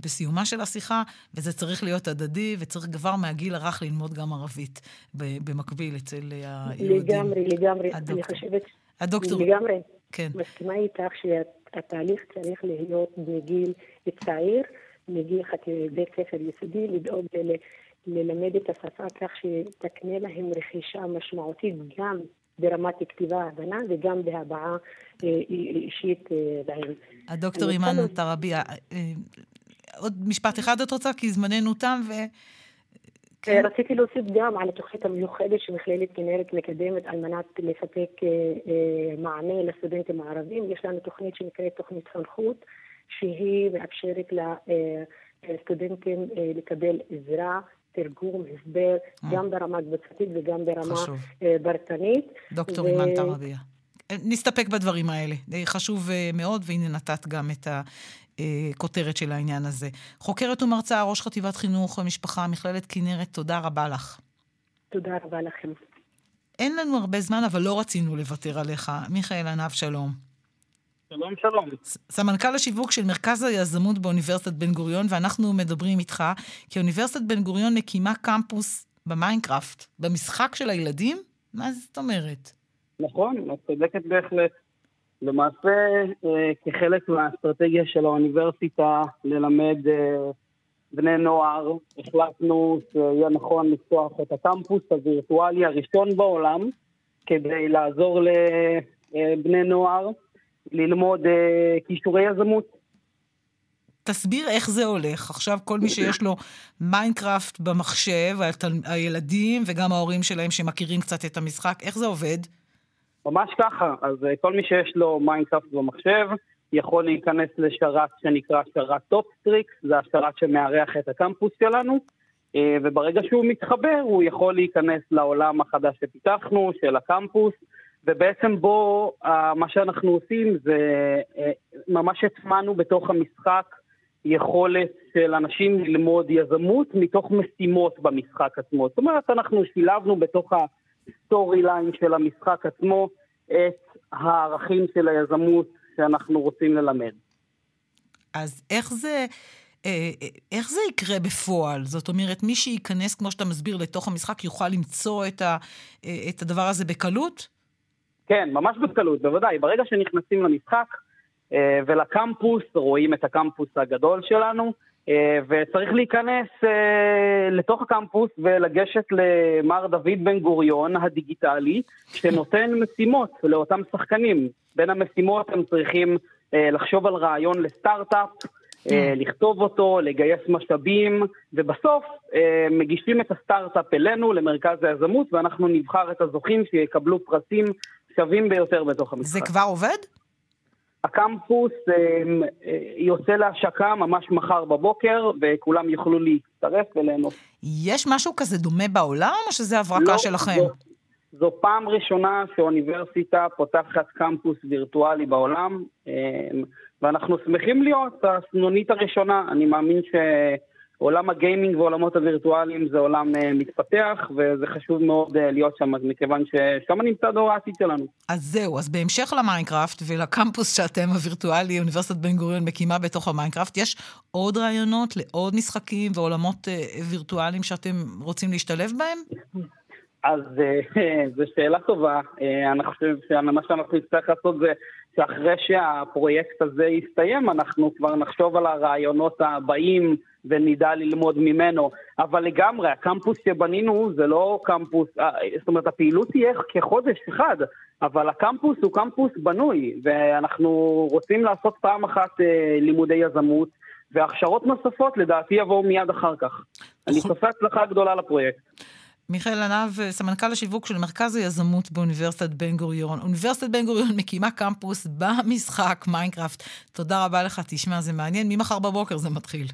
בסיומה של השיחה, וזה צריך להיות הדדי, וצריך כבר מהגיל הרך ללמוד גם ערבית במקביל אצל היהודים. לגמרי, לגמרי. הדוקטור. אני חושבת... הדוקטור. לגמרי. כן. מסכימה איתך שאת התהליך צריך להיות מגיל צעיר, מגיל בית ספר יסודי, לדאוג ל- ללמד את השפה כך שתקנה להם רכישה משמעותית גם ברמת כתיבה הבנה וגם בהבעה אה, אישית אה, להם. הדוקטור אימאן טרביה, אה, עוד משפט אחד את רוצה? כי זמננו תם ו... כן. רציתי להוסיף גם על התוכנית המיוחדת שמכללת כנרת מקדמת על מנת לספק מענה לסטודנטים הערבים. יש לנו תוכנית שנקראת תוכנית חונכות, שהיא מאפשרת לסטודנטים לקבל עזרה תרגום, הסבר, גם ברמה קבוצתית וגם ברמה חשוב. פרטנית. דוקטור ו... טרביה. נסתפק בדברים האלה. חשוב מאוד, והנה נתת גם את הכותרת של העניין הזה. חוקרת ומרצה, ראש חטיבת חינוך ומשפחה, מכללת כנרת, תודה רבה לך. תודה רבה לכם. אין לנו הרבה זמן, אבל לא רצינו לוותר עליך. מיכאל ענב, שלום. שלום, שלום. סמנכ"ל השיווק של מרכז היזמות באוניברסיטת בן גוריון, ואנחנו מדברים איתך, כי אוניברסיטת בן גוריון מקימה קמפוס במיינקראפט, במשחק של הילדים? מה זאת אומרת? נכון, את צודקת בהחלט. למעשה, אה, כחלק מהאסטרטגיה של האוניברסיטה ללמד אה, בני נוער, החלטנו שיהיה נכון לפתוח את הקמפוס הווירטואלי הראשון בעולם, כדי לעזור לבני נוער ללמוד כישורי יזמות. תסביר איך זה הולך. עכשיו כל מי שיש לו מיינקראפט במחשב, הילדים וגם ההורים שלהם שמכירים קצת את המשחק, איך זה עובד? ממש ככה. אז כל מי שיש לו מיינקראפט במחשב, יכול להיכנס לשרת שנקרא שרת TopStrix, זה השרת שמארח את הקמפוס שלנו, אה, וברגע שהוא מתחבר הוא יכול להיכנס לעולם החדש שפיתחנו, של הקמפוס, ובעצם בו אה, מה שאנחנו עושים זה אה, ממש הטמענו בתוך המשחק יכולת של אנשים ללמוד יזמות מתוך משימות במשחק עצמו. זאת אומרת, אנחנו שילבנו בתוך ה story line של המשחק עצמו את הערכים של היזמות שאנחנו רוצים ללמד. אז איך זה... אה, איך זה יקרה בפועל? זאת אומרת, מי שייכנס, כמו שאתה מסביר, לתוך המשחק, יוכל למצוא את, ה, אה, את הדבר הזה בקלות? כן, ממש בקלות, בוודאי. ברגע שנכנסים למשחק אה, ולקמפוס, רואים את הקמפוס הגדול שלנו, וצריך להיכנס לתוך הקמפוס ולגשת למר דוד בן גוריון הדיגיטלי, שנותן משימות לאותם שחקנים. בין המשימות הם צריכים לחשוב על רעיון לסטארט-אפ, אה, לכתוב אותו, לגייס משאבים, ובסוף אה, מגישים את הסטארט-אפ אלינו, למרכז היזמות, ואנחנו נבחר את הזוכים שיקבלו פרסים שווים ביותר בתוך המשחק. זה כבר עובד? הקמפוס אה, יוצא להשקה ממש מחר בבוקר, וכולם יוכלו להצטרף וליהנות. יש משהו כזה דומה בעולם, או שזה הברקה לא, שלכם? זו, זו פעם ראשונה שאוניברסיטה פותחת קמפוס וירטואלי בעולם. ואנחנו שמחים להיות הסנונית הראשונה. אני מאמין שעולם ה gaming ועולמות הווירטואליים זה עולם uh, מתפתח, וזה חשוב מאוד uh, להיות שם, מכיוון ששם נמצא דור העתיד שלנו. אז זהו, אז בהמשך למיינקראפט ולקמפוס שאתם הווירטואלי, אוניברסיטת בן גוריון מקימה בתוך המיינקראפט, יש עוד רעיונות לעוד משחקים ועולמות uh, וירטואליים שאתם רוצים להשתלב בהם? אז זו שאלה טובה. אני חושב שמה שאנחנו נצטרך לעשות זה שאחרי שהפרויקט הזה יסתיים, אנחנו כבר נחשוב על הרעיונות הבאים ונדע ללמוד ממנו. אבל לגמרי, הקמפוס שבנינו זה לא קמפוס, אה, זאת אומרת, הפעילות תהיה כחודש אחד, אבל הקמפוס הוא קמפוס בנוי, ואנחנו רוצים לעשות פעם אחת אה, לימודי יזמות, והכשרות נוספות לדעתי יבואו מיד אחר כך. אני צופה הצלחה גדולה לפרויקט. מיכאל ענב, סמנכ"ל השיווק של מרכז היזמות באוניברסיטת בן גוריון. אוניברסיטת בן גוריון מקימה קמפוס במשחק מיינקראפט. תודה רבה לך, תשמע, זה מעניין. ממחר בבוקר זה מתחיל.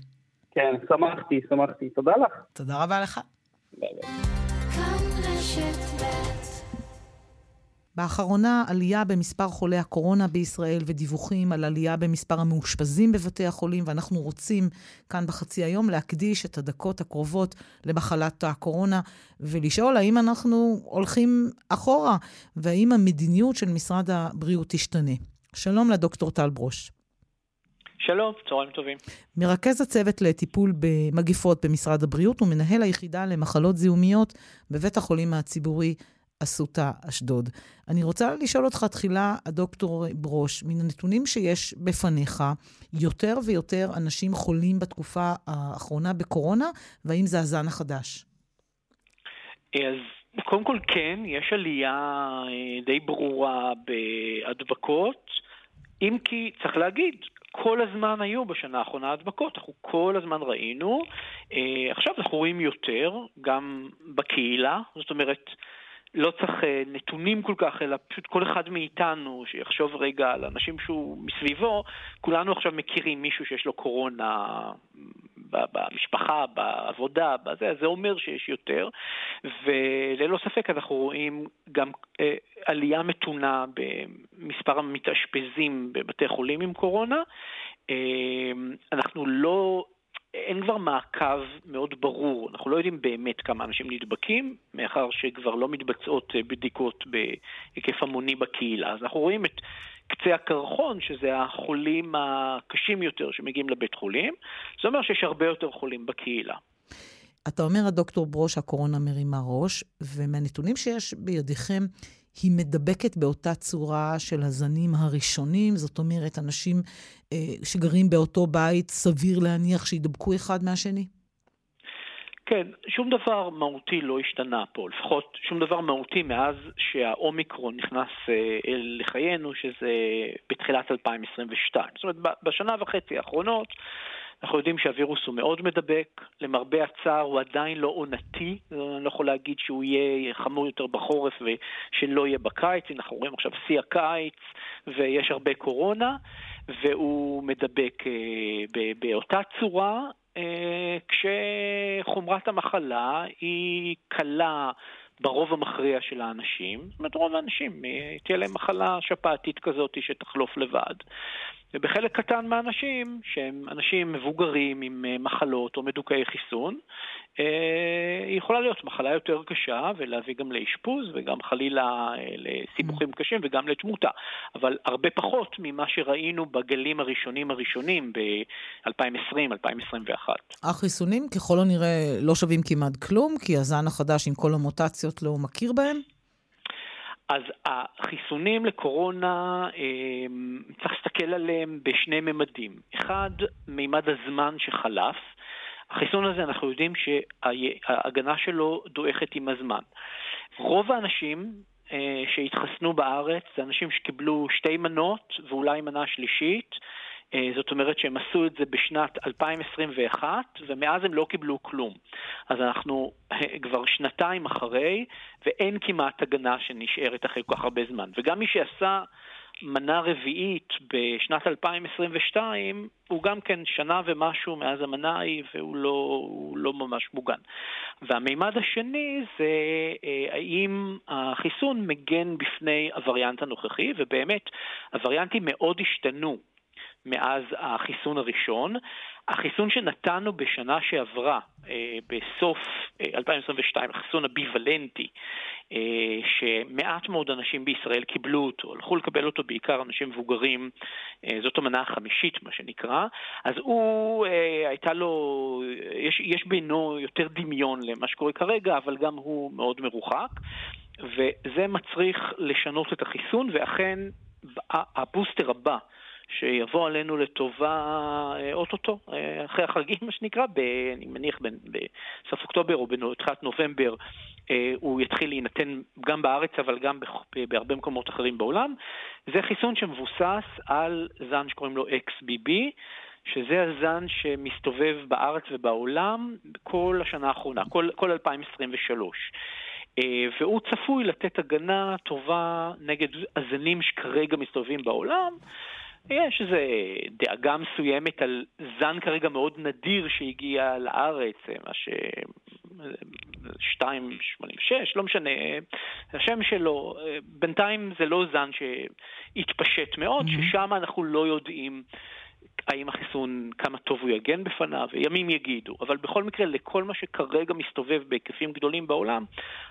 כן, שמחתי, שמחתי. תודה לך. תודה רבה לך. bye bye. באחרונה עלייה במספר חולי הקורונה בישראל ודיווחים על עלייה במספר המאושפזים בבתי החולים, ואנחנו רוצים כאן בחצי היום להקדיש את הדקות הקרובות למחלת הקורונה ולשאול האם אנחנו הולכים אחורה והאם המדיניות של משרד הבריאות תשתנה. שלום לדוקטור טל ברוש. שלום, צהריים טובים. מרכז הצוות לטיפול במגיפות במשרד הבריאות ומנהל היחידה למחלות זיהומיות בבית החולים הציבורי אסותא אשדוד. אני רוצה לשאול אותך תחילה, הדוקטור ברוש, מן הנתונים שיש בפניך, יותר ויותר אנשים חולים בתקופה האחרונה בקורונה, והאם זה הזן החדש? אז קודם כל כן, יש עלייה אה, די ברורה בהדבקות, אם כי צריך להגיד, כל הזמן היו בשנה האחרונה הדבקות, אנחנו כל הזמן ראינו. אה, עכשיו אנחנו רואים יותר, גם בקהילה, זאת אומרת, לא צריך אה, נתונים כל כך, אלא פשוט כל אחד מאיתנו שיחשוב רגע על אנשים שהוא מסביבו, כולנו עכשיו מכירים מישהו שיש לו קורונה במשפחה, בעבודה, בזה, זה אומר שיש יותר, וללא ספק אנחנו רואים גם אה, עלייה מתונה במספר המתאשפזים בבתי חולים עם קורונה. אה, אנחנו לא אין כבר מעקב מאוד ברור, אנחנו לא יודעים באמת כמה אנשים נדבקים, מאחר שכבר לא מתבצעות אה, בדיקות בהיקף המוני בקהילה. אז אנחנו רואים את קצה הקרחון, שזה החולים הקשים יותר שמגיעים לבית חולים. זה אומר שיש הרבה יותר חולים בקהילה. אתה אומר, הדוקטור ברוש, הקורונה מרימה ראש, ומהנתונים שיש בידיכם, היא מדבקת באותה צורה של הזנים הראשונים, זאת אומרת, אנשים אה, שגרים באותו בית, סביר להניח שידבקו אחד מהשני? כן, שום דבר מהותי לא השתנה פה, לפחות שום דבר מהותי מאז שהאומיקרון נכנס אה, לחיינו, שזה בתחילת 2022. זאת אומרת, בשנה וחצי האחרונות אנחנו יודעים שהווירוס הוא מאוד מדבק, למרבה הצער הוא עדיין לא עונתי, אני לא יכול להגיד שהוא יהיה חמור יותר בחורף ושלא יהיה בקיץ, אנחנו רואים עכשיו שיא הקיץ ויש הרבה קורונה, והוא מדבק באותה צורה כשחומרת המחלה היא קלה ברוב המכריע של האנשים, זאת אומרת רוב האנשים, תהיה להם מחלה שפעתית כזאת שתחלוף לבד. ובחלק קטן מהאנשים, שהם אנשים מבוגרים עם אה, מחלות או מדוכאי חיסון, אה, היא יכולה להיות מחלה יותר קשה ולהביא גם לאשפוז וגם חלילה אה, לסיבוכים קשים וגם לתמותה. אבל הרבה פחות ממה שראינו בגלים הראשונים הראשונים ב-2020-2021. החיסונים ככל הנראה לא שווים כמעט כלום, כי הזן החדש עם כל המוטציות לא מכיר בהם? אז החיסונים לקורונה, אמ, צריך להסתכל עליהם בשני ממדים. אחד, מימד הזמן שחלף. החיסון הזה, אנחנו יודעים שההגנה שלו דועכת עם הזמן. רוב האנשים אה, שהתחסנו בארץ זה אנשים שקיבלו שתי מנות ואולי מנה שלישית. אה, זאת אומרת שהם עשו את זה בשנת 2021, ומאז הם לא קיבלו כלום. אז אנחנו אה, כבר שנתיים אחרי, ואין כמעט הגנה שנשארת אחרי כל כך הרבה זמן. וגם מי שעשה מנה רביעית בשנת 2022, הוא גם כן שנה ומשהו מאז המנה ההיא, והוא לא, לא ממש מוגן. והמימד השני זה אה, האם החיסון מגן בפני הווריאנט הנוכחי, ובאמת הווריאנטים מאוד השתנו. מאז החיסון הראשון. החיסון שנתנו בשנה שעברה, אה, בסוף 2022, אה, החיסון הביוולנטי, אה, שמעט מאוד אנשים בישראל קיבלו אותו, הלכו לקבל אותו בעיקר אנשים מבוגרים, זאת המנה החמישית מה שנקרא, אז הוא, הייתה לו, יש, יש בינו יותר דמיון למה שקורה כרגע, אבל גם הוא מאוד מרוחק, וזה מצריך לשנות את החיסון, ואכן הבוסטר הבא שיבוא עלינו לטובה אה, אוטוטו, אה, אחרי החגים, מה שנקרא, ב, אני מניח בסוף אוקטובר או בתחילת נובמבר, אה, הוא יתחיל להינתן גם בארץ, אבל גם בהרבה מקומות אחרים בעולם. זה חיסון שמבוסס על זן שקוראים לו XBB. שזה הזן שמסתובב בארץ ובעולם כל השנה האחרונה, כל, כל 2023. והוא צפוי לתת הגנה טובה נגד הזנים שכרגע מסתובבים בעולם, יש איזו דאגה מסוימת על זן כרגע מאוד נדיר שהגיע לארץ, מה ש... 286, לא משנה, השם שלו, בינתיים זה לא זן שהתפשט מאוד, mm-hmm. ששם אנחנו לא יודעים האם החיסון, כמה טוב הוא יגן בפניו, ימים יגידו. אבל בכל מקרה, לכל מה שכרגע מסתובב בהיקפים גדולים בעולם,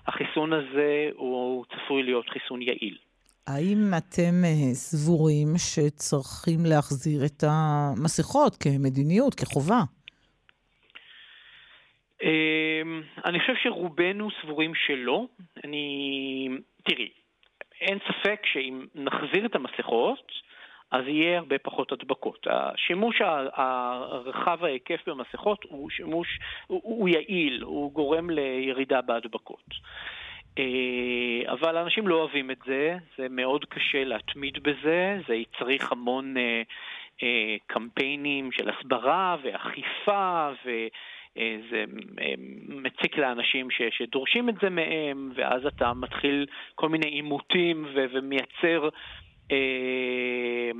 החיסון הזה הוא צפוי להיות חיסון יעיל. האם אתם אה, סבורים שצריכים להחזיר את המסכות כמדיניות, כחובה? אמ, אני חושב שרובנו סבורים שלא. אני... תראי, אין ספק שאם נחזיר את המסכות, אז יהיה הרבה פחות הדבקות. השימוש הרחב ההיקף במסכות הוא שימוש, הוא, יעיל, הוא גורם לירידה בהדבקות. אה, אבל אנשים לא אוהבים את זה, זה מאוד קשה להתמיד בזה, זה צריך המון אה, אה, קמפיינים של הסברה ואכיפה וזה מציק לאנשים ש, שדורשים את זה מהם, ואז אתה מתחיל כל מיני עימותים ו, ומייצר אה,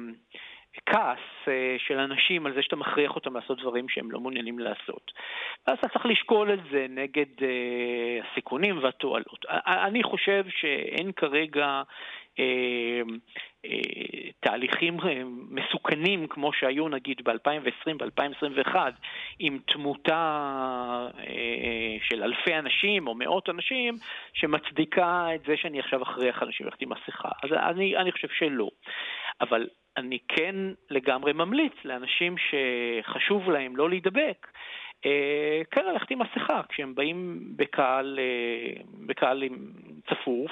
כעס אה, של אנשים על זה שאתה מכריח אותם לעשות דברים שהם לא מעוניינים לעשות. ואז אתה צריך לשקול את זה נגד אה, הסיכונים והתועלות. אני חושב שאין כרגע אה, תהליכים מסוכנים כמו שהיו נגיד ב-2020, ב-2021, עם תמותה של אלפי אנשים או מאות אנשים, שמצדיקה את זה שאני עכשיו אכריח אנשים ללכת עם מסכה. אז אני, אני חושב שלא. אבל אני כן לגמרי ממליץ לאנשים שחשוב להם לא להידבק, אה, כן ללכת עם מסכה כשהם באים בקהל, אה, בקהל צפוף,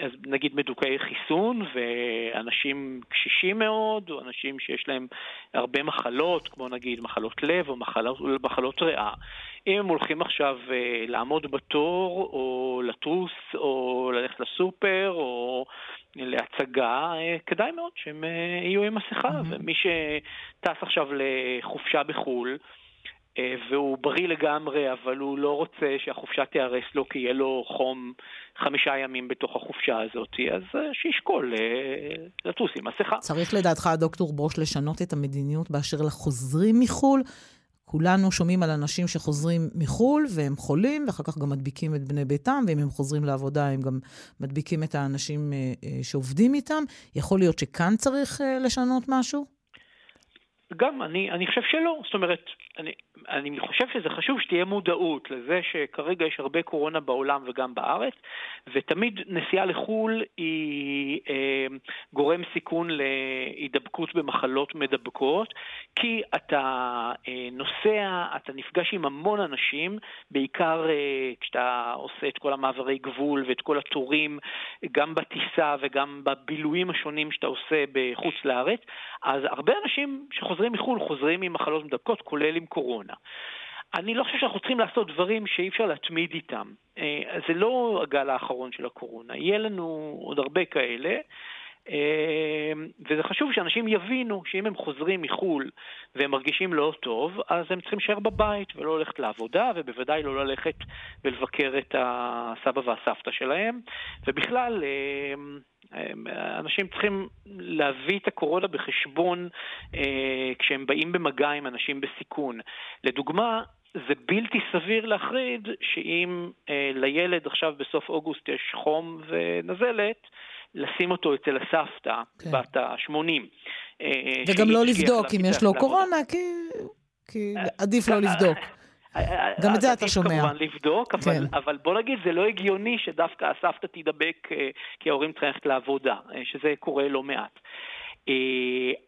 אז נגיד מדוכאי חיסון ואנשים קשישים מאוד, או אנשים שיש להם הרבה מחלות, כמו נגיד מחלות לב או מחלות, מחלות ריאה. אם הם הולכים עכשיו אה, לעמוד בתור, או לטוס, או ללכת לסופר, או להצגה, אה, כדאי מאוד שהם אה, יהיו עם מסכה, mm-hmm. ומי שטס עכשיו לחופשה בחו"ל, והוא בריא לגמרי, אבל הוא לא רוצה שהחופשה תיהרס לו כי יהיה לו חום חמישה ימים בתוך החופשה הזאת, אז אה, שישקול אה, לטוס עם מסכה. צריך לדעתך, דוקטור ברוש, לשנות את המדיניות באשר לחוזרים מחו"ל? כולנו שומעים על אנשים שחוזרים מחו"ל והם חולים, ואחר כך גם מדביקים את בני ביתם, ואם הם חוזרים לעבודה הם גם מדביקים את האנשים שעובדים איתם. יכול להיות שכאן צריך לשנות משהו? גם, אני, אני חושב שלא. זאת אומרת, אני, אני חושב שזה חשוב שתהיה מודעות לזה שכרגע יש הרבה קורונה בעולם וגם בארץ, ותמיד נסיעה לחו"ל היא אה, גורם סיכון להידבקות במחלות מדבקות, כי אתה אה, נוסע, אתה נפגש עם המון אנשים, בעיקר אה, כשאתה עושה את כל המעברי גבול ואת כל התורים, גם בטיסה וגם בבילויים השונים שאתה עושה בחוץ לארץ, אז הרבה אנשים שחוזרים מחו"ל חוזרים עם מחלות מדבקות, כולל עם קורונה. אני לא חושב שאנחנו צריכים לעשות דברים שאי אפשר להתמיד איתם. אה, זה לא הגל האחרון של הקורונה, יהיה לנו עוד הרבה כאלה. אה, וזה חשוב שאנשים יבינו שאם הם חוזרים מחו"ל והם מרגישים לא טוב, אז הם צריכים להישאר בבית ולא ללכת לעבודה, ובוודאי לא ללכת ולבקר את הסבא והסבתא שלהם. ובכלל, אה, אנשים צריכים להביא את הקורונה בחשבון אה, כשהם באים במגע עם אנשים בסיכון. לדוגמה, זה בלתי סביר להחריד שאם אה, לילד עכשיו בסוף אוגוסט יש חום ונזלת, לשים אותו אצל הסבתא כן. בת ה-80. אה, וגם לא לבדוק אם יש לו קורונה, כי, כי אה, עדיף לא לבדוק. גם את זה אתה שומע. כמובן לבדוק, אבל, כן. אבל בוא נגיד, זה לא הגיוני שדווקא הסבתא תידבק כי ההורים צריכים ללכת לעבודה, שזה קורה לא מעט.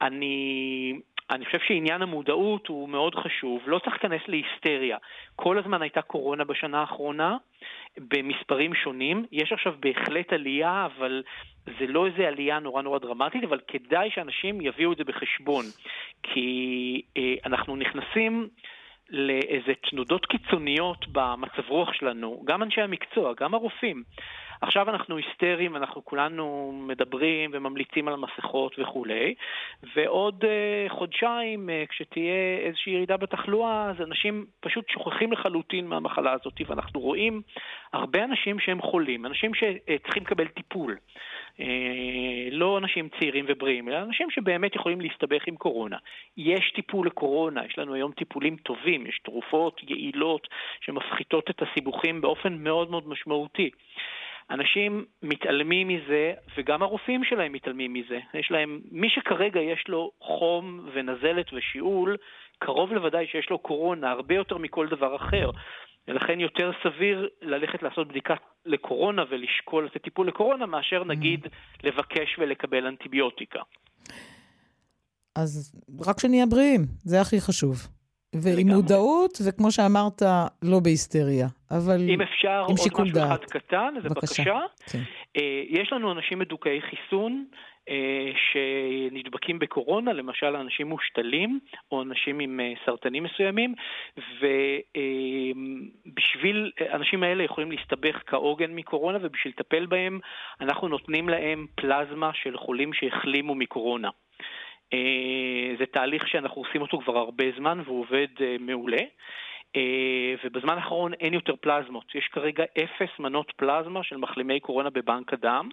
אני אני חושב שעניין המודעות הוא מאוד חשוב, לא צריך להיכנס להיסטריה. כל הזמן הייתה קורונה בשנה האחרונה, במספרים שונים. יש עכשיו בהחלט עלייה, אבל זה לא איזה עלייה נורא נורא דרמטית, אבל כדאי שאנשים יביאו את זה בחשבון. כי אה, אנחנו נכנסים... לאיזה תנודות קיצוניות במצב רוח שלנו, גם אנשי המקצוע, גם הרופאים. עכשיו אנחנו היסטריים, אנחנו כולנו מדברים וממליצים על המסכות וכולי, ועוד uh, חודשיים, uh, כשתהיה איזושהי ירידה בתחלואה, אז אנשים פשוט שוכחים לחלוטין מהמחלה הזאת, ואנחנו רואים הרבה אנשים שהם חולים, אנשים שצריכים לקבל טיפול. Uh, לא אנשים צעירים ובריאים, אלא אנשים שבאמת יכולים להסתבך עם קורונה. יש טיפול לקורונה, יש לנו היום טיפולים טובים, יש תרופות יעילות שמפחיתות את הסיבוכים באופן מאוד מאוד משמעותי. אנשים מתעלמים מזה, וגם הרופאים שלהם מתעלמים מזה. יש להם, מי שכרגע יש לו חום ונזלת ושיעול, קרוב לוודאי שיש לו קורונה, הרבה יותר מכל דבר אחר. ולכן יותר סביר ללכת לעשות בדיקה לקורונה ולשקול לתת טיפול לקורונה, מאשר נגיד לבקש ולקבל אנטיביוטיקה. אז רק שנהיה בריאים, זה הכי חשוב. ועם מודעות, וכמו שאמרת, לא בהיסטריה, אבל אם אפשר, עם שיקול דעת. אם אפשר, עוד משהו אחד קטן, זה בבקשה. בקשה. כן. אה, יש לנו אנשים מדוכאי חיסון אה, שנדבקים בקורונה, למשל אנשים מושתלים, או אנשים עם אה, סרטנים מסוימים, ובשביל, האנשים האלה יכולים להסתבך כעוגן מקורונה, ובשביל לטפל בהם, אנחנו נותנים להם פלזמה של חולים שהחלימו מקורונה. אה, זה תהליך שאנחנו עושים אותו כבר הרבה זמן והוא עובד אה, מעולה. אה, ובזמן האחרון אין יותר פלזמות. יש כרגע אפס מנות פלזמה של מחלימי קורונה בבנק הדם.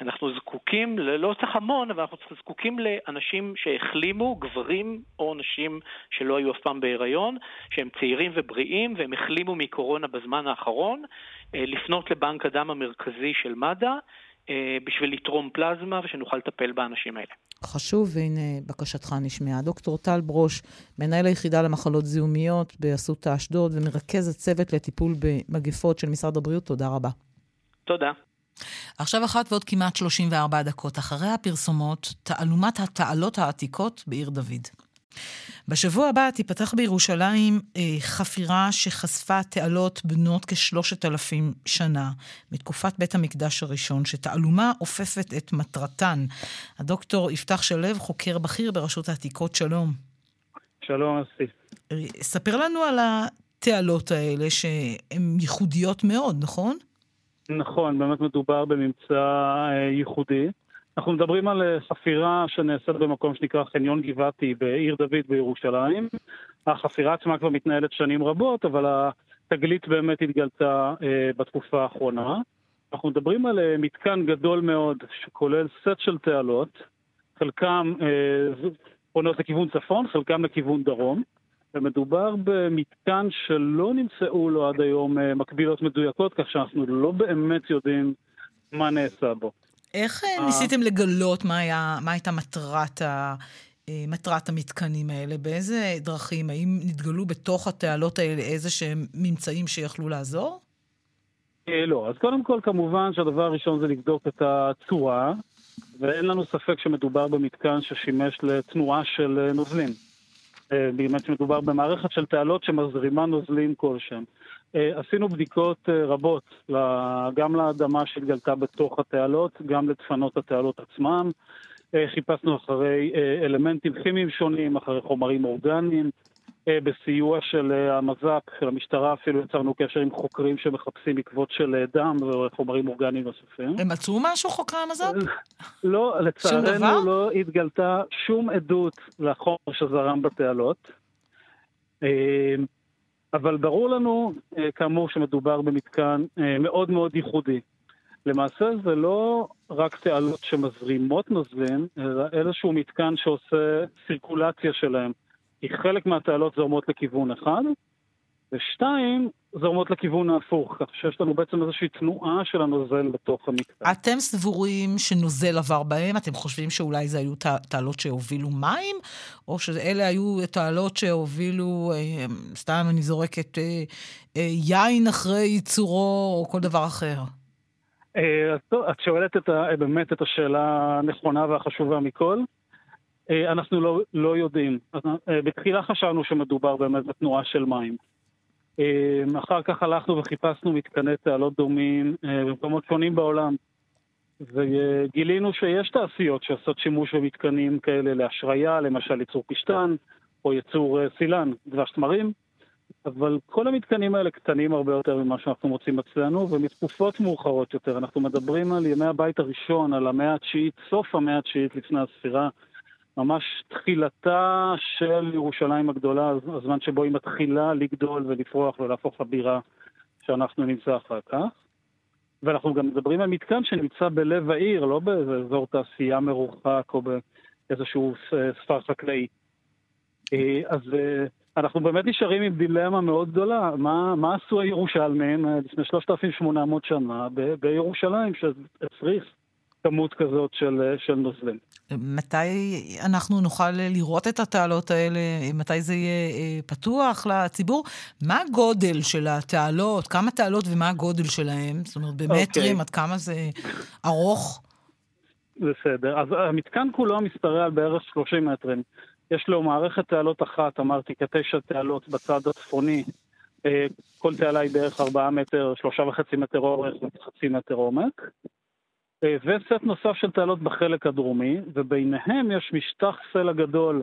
אנחנו זקוקים, לא צריך המון, אבל אנחנו זקוקים לאנשים שהחלימו, גברים או נשים שלא היו אף פעם בהיריון, שהם צעירים ובריאים והם החלימו מקורונה בזמן האחרון, לפנות לבנק הדם המרכזי של מד"א בשביל לתרום פלזמה ושנוכל לטפל באנשים האלה. חשוב, והנה בקשתך נשמעה. דוקטור טל ברוש, מנהל היחידה למחלות זיהומיות באסותא אשדוד ומרכז הצוות לטיפול במגפות של משרד הבריאות, תודה רבה. תודה. עכשיו אחת ועוד כמעט 34 דקות. אחרי הפרסומות, תעלומת התעלות העתיקות בעיר דוד. בשבוע הבא תיפתח בירושלים אה, חפירה שחשפה תעלות בנות כשלושת אלפים שנה, מתקופת בית המקדש הראשון, שתעלומה אופפת את מטרתן. הדוקטור יפתח שלו, חוקר בכיר ברשות העתיקות, שלום. שלום, אסי. אה, ספר לנו על התעלות האלה, שהן ייחודיות מאוד, נכון? נכון, באמת מדובר בממצא אה, ייחודי. אנחנו מדברים על אה, חפירה שנעשית במקום שנקרא חניון גבעתי בעיר דוד בירושלים, החפירה עצמה כבר מתנהלת שנים רבות, אבל התגלית באמת התגלתה אה, בתקופה האחרונה. אנחנו מדברים על אה, מתקן גדול מאוד, שכולל סט של תעלות, חלקם פונות לכיוון צפון, חלקם לכיוון דרום, ומדובר במתקן שלא נמצאו לו עד היום מקבילות מדויקות, כך שאנחנו לא באמת יודעים מה נעשה בו. איך אה, אה. ניסיתם לגלות מה, היה, מה הייתה מטרת, ה, אה, מטרת המתקנים האלה? באיזה דרכים? האם נתגלו בתוך התעלות האלה איזה שהם ממצאים שיכלו לעזור? לא, אז קודם כל כמובן שהדבר הראשון זה לבדוק את הצורה, ואין לנו ספק שמדובר במתקן ששימש לתנועה של נוזלים. באמת שמדובר במערכת של תעלות שמזרימה נוזלים כלשהם. אה, עשינו בדיקות אה, רבות, גם לאדמה שהתגלתה בתוך התעלות, גם לדפנות התעלות עצמם. אה, חיפשנו אחרי אלמנטים כימיים שונים, אחרי חומרים אורגניים. בסיוע של המז"פ, של המשטרה, אפילו יצרנו קשר עם חוקרים שמחפשים עקבות של דם וחומרים אורגניים נוספים. הם מצאו משהו, חוקרי המז"פ? לא? לצערנו לא התגלתה שום עדות לחומר שזרם בתעלות. אבל ברור לנו, אה, כאמור, שמדובר במתקן אה, מאוד מאוד ייחודי. למעשה זה לא רק תעלות שמזרימות נוזלים, אלא איזשהו מתקן שעושה סירקולציה שלהם. כי חלק מהתעלות זורמות לכיוון אחד, ושתיים זורמות לכיוון ההפוך, כך שיש לנו בעצם איזושהי תנועה של הנוזל בתוך המתקן. אתם סבורים שנוזל עבר בהם? אתם חושבים שאולי זה היו תע- תעלות שהובילו מים? או שאלה היו תעלות שהובילו, אה, סתם אני זורקת, אה, אה, יין אחרי ייצורו, או כל דבר אחר? את שואלת את ה, באמת את השאלה הנכונה והחשובה מכל. אנחנו לא, לא יודעים. בתחילה חשבנו שמדובר באמת בתנועה של מים. אה, אחר כך הלכנו וחיפשנו מתקני תעלות דומים אה, במקומות שונים בעולם. וגילינו שיש תעשיות שעושות שימוש במתקנים כאלה להשריה, למשל ייצור פשטן, או ייצור אה, סילן, דבש תמרים. אבל כל המתקנים האלה קטנים הרבה יותר ממה שאנחנו מוצאים אצלנו, ומתקופות מאוחרות יותר. אנחנו מדברים על ימי הבית הראשון, על המאה התשיעית, סוף המאה התשיעית לפני הספירה, ממש תחילתה של ירושלים הגדולה, הזמן שבו היא מתחילה לגדול ולפרוח ולהפוך לבירה שאנחנו נמצא אחר כך. ואנחנו גם מדברים על מתקן שנמצא בלב העיר, לא באיזה אזור תעשייה מרוחק או באיזשהו ספר חקלאי. אה, אז אה, אנחנו באמת נשארים עם דילמה מאוד גדולה. מה, מה עשו הירושלמים אה, לפני 3,800 שנה בירושלים, שהצריך כמות כזאת של, אה, של נוזלים? מתי אנחנו נוכל לראות את התעלות האלה? מתי זה יהיה אה, פתוח לציבור? מה הגודל של התעלות? כמה תעלות ומה הגודל שלהם? זאת אומרת, במטרים, אוקיי. עד כמה זה ארוך? בסדר. אז המתקן כולו מסתרע על בערך 30 מטרים. יש לו מערכת תעלות אחת, אמרתי, כתשע תעלות בצד הצפוני. אה, כל תעלה היא בערך 4 מטר, שלושה וחצי מטר אורך וחצי מטר עומק. אה, וסט נוסף של תעלות בחלק הדרומי, וביניהם יש משטח סלע גדול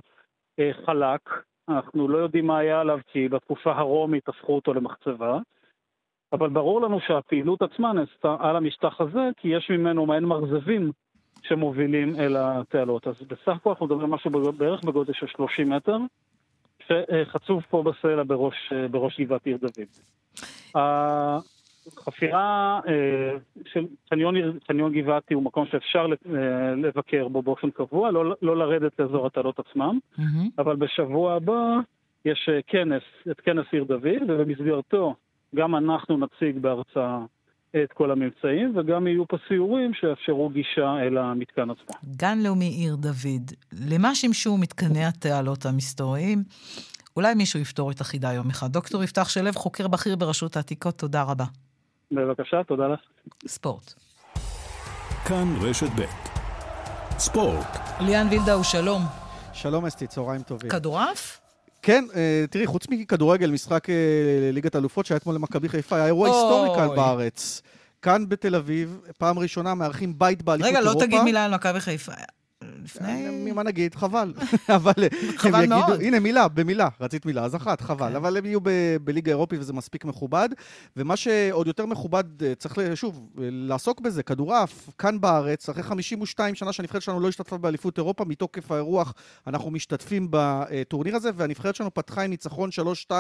אה, חלק. אנחנו לא יודעים מה היה עליו, כי בתקופה הרומית הפכו אותו למחצבה. אבל ברור לנו שהפעילות עצמה נעשתה על המשטח הזה, כי יש ממנו מעין מרזבים שמובילים אל התעלות. אז בסך הכל אנחנו מדברים משהו בערך בגודל של 30 מטר, שחצוב פה בסלע בראש, בראש גבעת עיר דוד. החפירה אה, של חניון, חניון גבעתי הוא מקום שאפשר אה, לבקר בו באופן קבוע, לא, לא לרדת לאזור התעלות עצמם, אבל בשבוע הבא יש אה, כנס, את כנס עיר דוד, ובמסגרתו גם אנחנו נציג בהרצאה את כל הממצאים, וגם יהיו פה סיורים שיאפשרו גישה אל המתקן עצמו. גן לאומי עיר דוד, למה שימשו מתקני התעלות המסתוריים? אולי מישהו יפתור את החידה יום אחד. דוקטור יפתח שלו, חוקר בכיר ברשות העתיקות, תודה רבה. בבקשה, תודה לך. ספורט. כאן רשת ב' ספורט. ליאן וילדאו, שלום. שלום אסתי, צהריים טובים. כדורעף? כן, אה, תראי, חוץ מכדורגל, משחק אה, ליגת אלופות שהיה אתמול למכבי חיפה, היה אירוע. היסטורי כאן בארץ. כאן בתל אביב, פעם ראשונה מארחים בית באליפות רגע, אירופה. לא תגיד מילה על מכבי חיפה. לפני... מה נגיד? חבל. אבל חבל הם יגידו. הנה מילה, במילה, רצית מילה, אז אחת, חבל. אבל הם יהיו בליגה אירופית וזה מספיק מכובד. ומה שעוד יותר מכובד, אה, צריך שוב, אה, לעסוק בזה, כדורעף, כאן בארץ, אחרי 52 שנה שהנבחרת שלנו לא השתתפה באליפות אירופה, מתוקף האירוח אנחנו משתתפים בטורניר הזה, והנבחרת שלנו פתחה עם ניצחון 3-2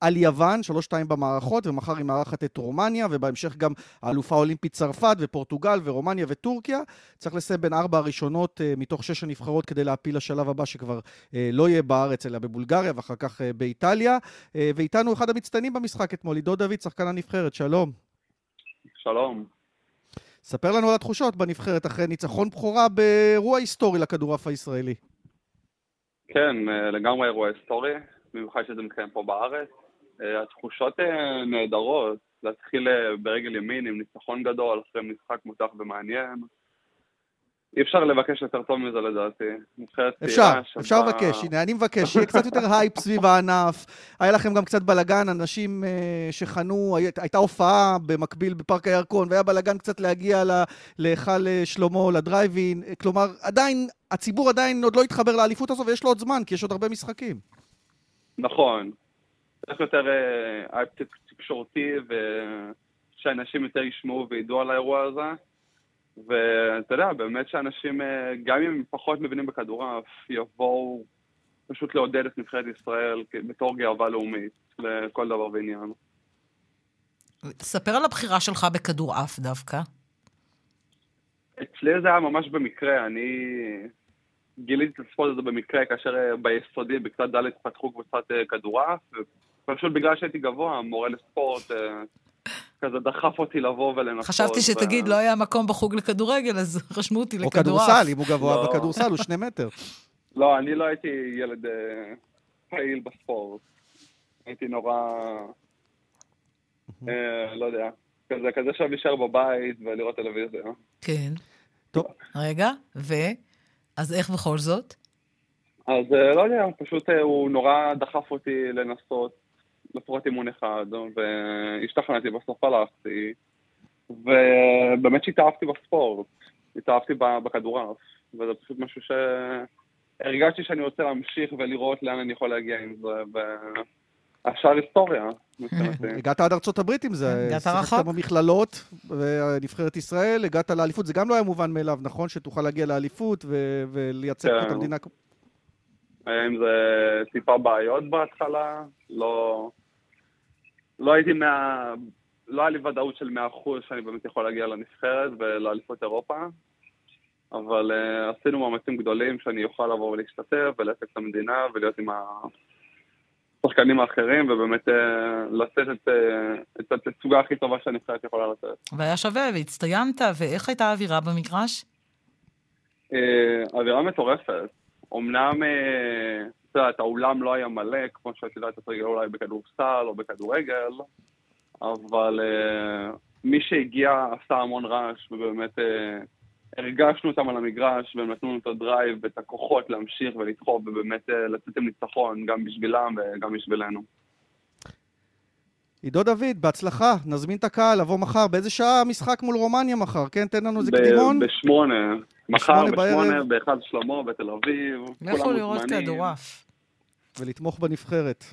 על יוון, 3-2 במערכות, ומחר היא מארחת את רומניה, ובהמשך גם האלופה האולימפית צרפת, ופורטוגל, ורומניה וטורקיה. צריך לסיים בין ארבע הראשונות אה, מתוך שש הנבחרות כדי להפיל לשלב הבא, שכבר אה, לא יהיה בארץ, אלא בבולגריה, ואחר כך אה, באיטליה. אה, ואיתנו אחד המצטיינים במשחק אתמול, עידו דוד, שחקן הנבחרת, שלום. שלום. ספר לנו על התחושות בנבחרת אחרי ניצחון בכורה באירוע היסטורי לכדורעף הישראלי. כן, אה, לגמרי אירוע היסטורי, במיוחד שזה מתקיים פה בארץ. אה, התחושות אה, נהדרות, להתחיל ברגל ימין עם ניצחון גדול אחרי משחק מותח ומעניין. אי אפשר לבקש יותר טוב מזה לדעתי. אפשר, צעירה אפשר לבקש. הנה, אני מבקש, שיהיה קצת יותר הייפ סביב הענף. היה לכם גם קצת בלאגן, אנשים אה, שחנו, הי- הייתה הופעה במקביל בפארק הירקון, והיה בלאגן קצת להגיע להיכל אה, שלמה, לדרייבין. אה, כלומר, עדיין, הציבור עדיין עוד לא התחבר לאליפות הזו, ויש לו עוד זמן, כי יש עוד הרבה משחקים. נכון. צריך יותר אה, אייפ תקשורתי ושאנשים יותר ישמעו וידעו על האירוע הזה. ואתה יודע, באמת שאנשים, אה, גם אם הם פחות מבינים בכדורעף, יבואו פשוט לעודד את נבחרת ישראל בתור גאווה לאומית לכל דבר ועניין. ספר על הבחירה שלך בכדורעף דווקא. אצלי זה היה ממש במקרה, אני גיליתי את הספורט הזה במקרה כאשר אה, ביסודי, בכיתה ד' פתחו קבוצת אה, כדורעף, ופשוט בגלל שהייתי גבוה, מורה לספורט כזה דחף אותי לבוא ולנסות. חשבתי שתגיד, לא היה מקום בחוג לכדורגל, אז רשמו אותי או לכדורעף. כדורסל, אם הוא גבוה לא. בכדורסל, הוא שני מטר. לא, אני לא הייתי ילד אה, פעיל בספורט. הייתי נורא, אה, לא יודע, כזה, כזה שאוהב להישאר בבית ולראות טלוויזיה. כן. טוב. רגע, ו? אז איך בכל זאת? אז אה, לא יודע, פשוט הוא נורא דחף אותי לנסות לפחות אימון אחד, והשתכנעתי, בסוף הלכתי, ובאמת שהתאהבתי בספורט, התאהבתי בכדורעף, וזה פשוט משהו שהרגשתי שאני רוצה להמשיך ולראות לאן אני יכול להגיע עם זה, והשאר היסטוריה, מבחינתי. הגעת עד ארצות הברית עם זה, שיחקת. במכללות, ונבחרת ישראל, הגעת לאליפות, זה גם לא היה מובן מאליו, נכון? שתוכל להגיע לאליפות ו- ולייצג את כן. המדינה. היה עם זה טיפה בעיות בהתחלה, לא, לא הייתי מה... לא היה לי ודאות של 100% שאני באמת יכול להגיע לנבחרת ולאליפות אירופה, אבל uh, עשינו מאמצים גדולים שאני אוכל לבוא ולהשתתף ולייצג את המדינה ולהיות עם השחקנים האחרים ובאמת uh, לתת את, uh, את התצוגה הכי טובה שהנבחרת יכולה לתת. והיה שווה, והצטיינת, ואיך הייתה האווירה במגרש? אה, אווירה מטורפת. אמנם, אה, את יודעת, האולם לא היה מלא, כמו שאת יודעת, את רגע אולי בכדורסל או בכדורגל, אבל אה, מי שהגיע עשה המון רעש, ובאמת אה, הרגשנו אותם על המגרש, והם נתנו לנו את הדרייב ואת הכוחות להמשיך ולדחוף, ובאמת לצאת עם ניצחון, גם בשבילם וגם בשבילנו. עידו דוד, בהצלחה, נזמין את הקהל לבוא מחר. באיזה שעה המשחק מול רומניה מחר, כן? תן לנו איזה קדימון. בשמונה. מחר בשמונה בהיכל שלמה, בתל אביב. לכו לראות. כדורעף. ולתמוך בנבחרת.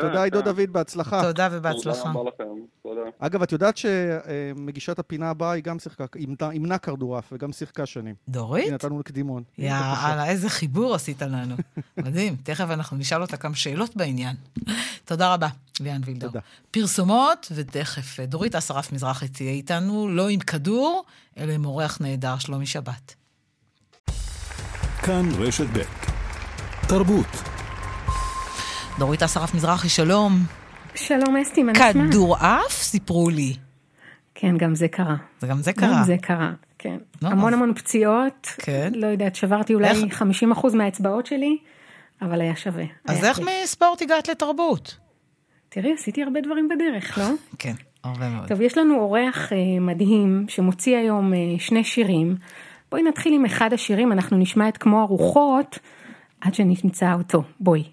כן, תודה, עידו כן. דוד, בהצלחה. תודה ובהצלחה. תודה רבה לכם, תודה. אגב, את יודעת שמגישת הפינה הבאה היא גם שיחקה, אימנה- כדורעף וגם שיחקה שנים. דורית? נתנו לה קדימון. יאללה, איזה חיבור עשית לנו. מדהים. תכף אנחנו נשאל אותה כמה שאלות בעניין. תודה רבה, ליאן וילדר. תודה. פרסומות, ותכף אה, דורית אסרף מזרחי תהיה איתנו, לא עם כדור, אלא עם אורח נהדר, שלומי שבת. כאן רשת ב' תרבות. דורית אסרף מזרחי, שלום. שלום אסתי, מה נשמע? כדורעף? סיפרו לי. כן, גם זה קרה. זה גם זה קרה. גם זה קרה, כן. לא, המון אז- המון פציעות. כן. לא יודעת, שברתי אולי איך- 50% מהאצבעות שלי, אבל היה שווה. אז היה איך כיף. מספורט הגעת לתרבות? תראי, עשיתי הרבה דברים בדרך, לא? כן, הרבה מאוד. טוב, יש לנו אורח אה, מדהים שמוציא היום אה, שני שירים. בואי נתחיל עם אחד השירים, אנחנו נשמע את כמו הרוחות עד שנמצא אותו. בואי.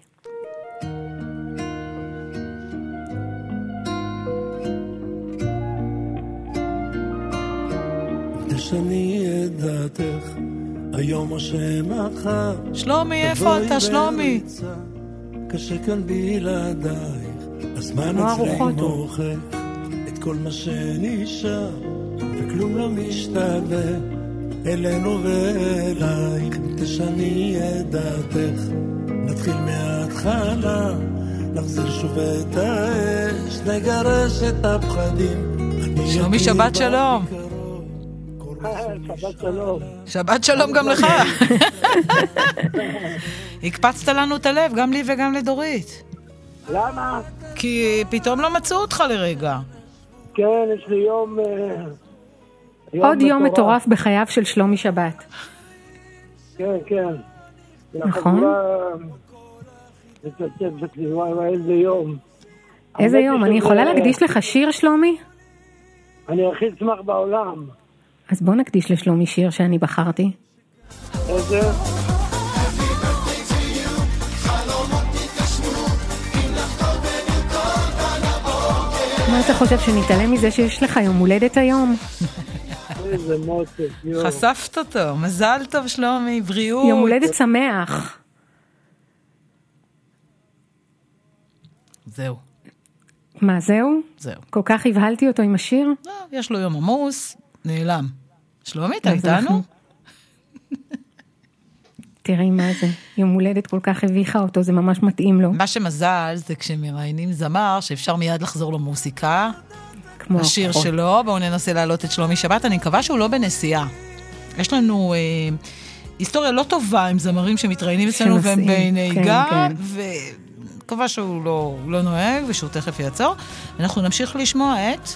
תשני את דעתך, היום או שמחר. שלומי, איפה אתה, שלומי? קשה כאן בלעדייך, הזמן אצלי. מוכיח את כל מה שנשאר, וכלום לא משתווה אלינו ואלייך. תשני את דעתך, נתחיל מההתחלה, נחזיר שוב את האש, נגרש את הפחדים. שלומי, שבת שלום. שבת שלום. שבת שלום גם לך. הקפצת לנו את הלב, גם לי וגם לדורית. למה? כי פתאום לא מצאו אותך לרגע. כן, יש לי יום... אה, עוד יום מטורף בחייו של שלומי שבת. כן, כן. נכון. וואי, איזה יום. איזה יום, אני יכולה להקדיש לך שיר, שלומי? אני הכי אשמח בעולם. אז בוא נקדיש לשלומי שיר שאני בחרתי. איזה? מה אתה חושב, שנתעלם מזה שיש לך יום הולדת היום? חשפת אותו, מזל טוב שלומי, בריאות. יום הולדת שמח. זהו. מה, זהו? זהו. כל כך הבהלתי אותו עם השיר? לא, יש לו יום עמוס, נעלם. שלומי, אתה איתנו? תראי מה זה, יום הולדת כל כך הביכה אותו, זה ממש מתאים לו. מה שמזל זה כשמראיינים זמר, שאפשר מיד לחזור למוסיקה. כמו השיר אחות. שלו, בואו ננסה להעלות את שלומי שבת. אני מקווה שהוא לא בנסיעה. יש לנו אה, היסטוריה לא טובה עם זמרים שמתראיינים אצלנו והם בנהיגה, כן, כן. ומקווה שהוא לא, לא נוהג ושהוא תכף יעצור. אנחנו נמשיך לשמוע את...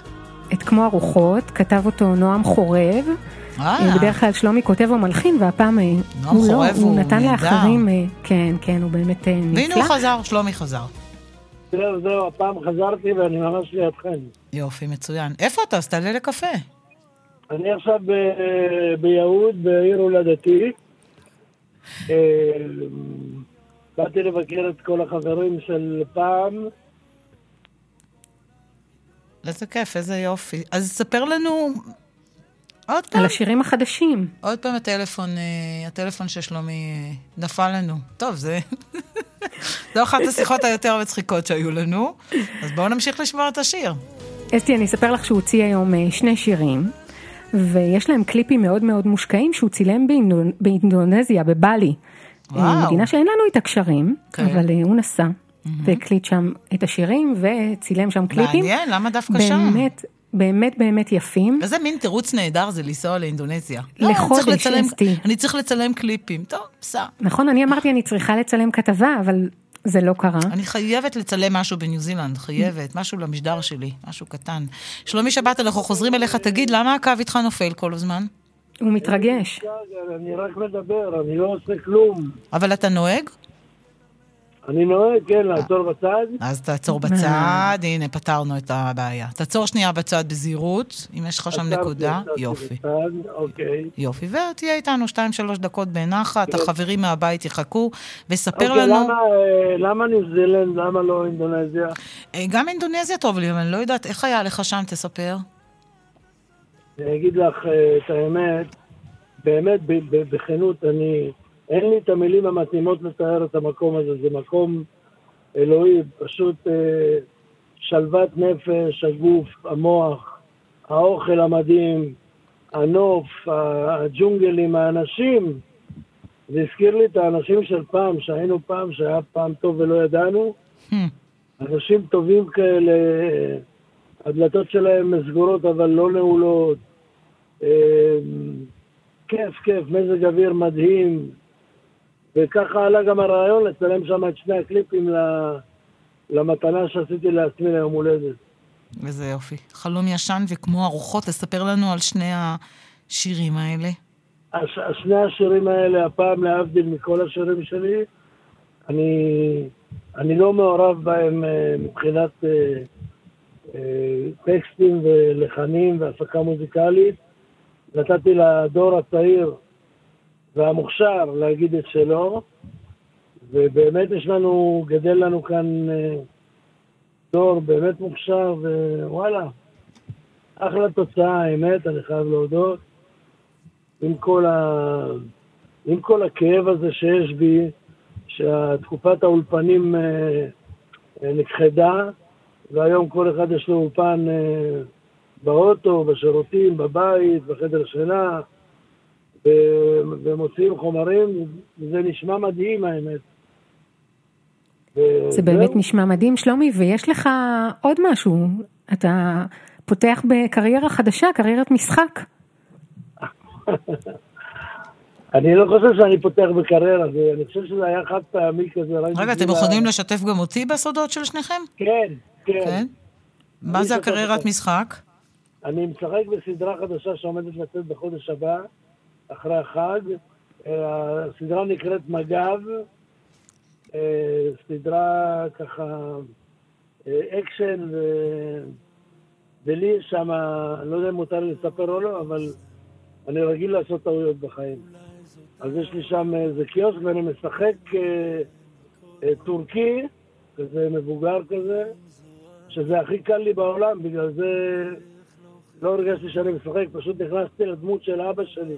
את כמו ארוחות, כתב אותו נועם חורב. אה. בדרך כלל שלומי כותב או מלחין, והפעם אה, נועם הוא לא, הוא הוא נתן. לאחרים, אה, כן, כן, הוא באמת אה, נפלא. והנה הוא חזר, שלומי חזר. זהו, זהו, הפעם חזרתי ואני ממש לידכם. יופי, מצוין. איפה אתה? אז תעלה לקפה. אני עכשיו ביהוד, בעיר הולדתי. אה, באתי לבקר את כל החברים של פעם. איזה כיף, איזה יופי. אז ספר לנו עוד פעם. על השירים החדשים. עוד פעם הטלפון, אה, הטלפון של שלומי אה, נפל לנו. טוב, זה... זו אחת השיחות היותר מצחיקות שהיו לנו. אז בואו נמשיך לשמוע את השיר. אסתי, אני אספר לך שהוא הוציא היום אה, שני שירים, ויש להם קליפים מאוד מאוד מושקעים שהוא צילם באינדונ... באינדונזיה, בבלי. וואו. מדינה שאין לנו איתה קשרים, כן. אבל הוא נסע והקליט שם את השירים וצילם שם קליפים. מעניין, למה דווקא שם? באמת, באמת באמת יפים. איזה מין תירוץ נהדר זה לנסוע לאינדונזיה. לחודש, לא, אני צריך לצלם- אסתי. אני צריך לצלם קליפים. טוב, סע. נכון, אני אמרתי אני צריכה לצלם כתבה, אבל זה לא קרה. אני חייבת לצלם משהו בניו זילנד, חייבת, משהו למשדר שלי, משהו קטן. שלומי שבת, אנחנו חוזרים אליך, תגיד, למה הקו איתך נופל כל הזמן? הוא מתרגש. אני רק מדבר, אני לא עושה כלום. אבל אתה נוהג? אני נוהג, כן, לעצור בצד. אז תעצור בצד, הנה, פתרנו את הבעיה. תעצור שנייה בצד בזהירות, אם יש לך שם נקודה, יופי. אוקיי. יופי, ותהיה איתנו שתיים, שלוש דקות בנחת. החברים מהבית יחכו, וספר אוקיי, לנו... למה, אה, למה ניו זילנד, למה לא אינדונזיה? אה, גם אינדונזיה טוב לי, אבל אני לא יודעת, איך היה לך שם, תספר. אני אגיד לך אה, את האמת, באמת, בכנות, אני, אין לי את המילים המתאימות לתאר את המקום הזה, זה מקום אלוהי, פשוט אה, שלוות נפש, הגוף, המוח, האוכל המדהים, הנוף, הג'ונגלים, האנשים. זה הזכיר לי את האנשים של פעם, שהיינו פעם, שהיה פעם טוב ולא ידענו. אנשים טובים כאלה, הדלתות שלהם סגורות אבל לא נעולות. אה, כיף, כיף, מזג אוויר מדהים. וככה עלה גם הרעיון לצלם שם את שני הקליפים למתנה שעשיתי לעצמי ליום הולדת. איזה יופי. חלום ישן וכמו ארוחות, תספר לנו על שני השירים האלה. הש, שני השירים האלה, הפעם להבדיל מכל השירים שלי, אני, אני לא מעורב בהם אה, מבחינת אה, אה, טקסטים ולחנים והפקה מוזיקלית. נתתי לדור הצעיר והמוכשר להגיד את שלו, ובאמת יש לנו, גדל לנו כאן אה, דור באמת מוכשר, ווואלה, אחלה תוצאה, האמת, אני חייב להודות. עם כל עם כל הכאב הזה שיש בי, שתקופת האולפנים אה, אה, נכחדה, והיום כל אחד יש לו אולפן אה, באוטו, בשירותים, בבית, בחדר שינה, ומוציאים חומרים, זה נשמע מדהים האמת. זה באמת נשמע מדהים, שלומי, ויש לך עוד משהו. אתה פותח בקריירה חדשה, קריירת משחק. אני לא חושב שאני פותח בקריירה, אני חושב שזה היה חד פעמי כזה. רגע, אתם יכולים לשתף גם אותי בסודות של שניכם? כן, כן. כן? מה זה הקריירת. משחק? אני משחק בסדרה חדשה שעומדת לצאת בחודש הבא, אחרי החג. אה, הסדרה נקראת מג"ב, אה, סדרה ככה אה, אקשן, ו- ולי יש שם, לא יודע אם מותר לי לספר או לא, אבל אני רגיל לעשות טעויות בחיים. אז יש לי שם איזה קיוסק ואני משחק טורקי, כזה מבוגר כזה, שזה הכי קל לי בעולם, בגלל זה לא הרגשתי שאני משחק, פשוט נכנסתי לדמות של אבא שלי.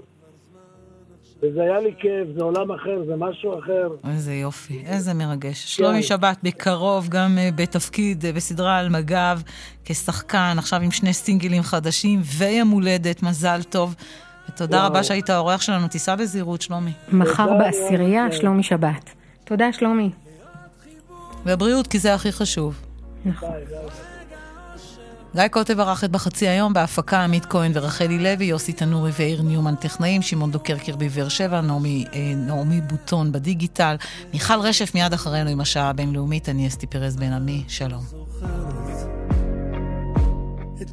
וזה היה לי כיף, זה עולם אחר, זה משהו אחר. איזה יופי, איזה מרגש. שלומי שבת, בקרוב גם אה, בתפקיד אה, בסדרה על מג"ב, כשחקן, עכשיו עם שני סינגלים חדשים, ויום הולדת, מזל טוב. ותודה וואו. רבה שהיית האורח שלנו, תיסע בזהירות, שלומי. מחר בעשירייה, שלומי שבת. תודה, שלומי. ובריאות, כי זה הכי חשוב. נכון. גיא קוטב ערך את בחצי היום, בהפקה עמית כהן ורחלי לוי, יוסי תנורי ואיר ניומן טכנאים, שמעון דוקרקר בבאר שבע, נעמי, אה, נעמי בוטון בדיגיטל, מיכל רשף מיד אחרינו עם השעה הבינלאומית, אני אסתי פרז בן עמי, שלום. את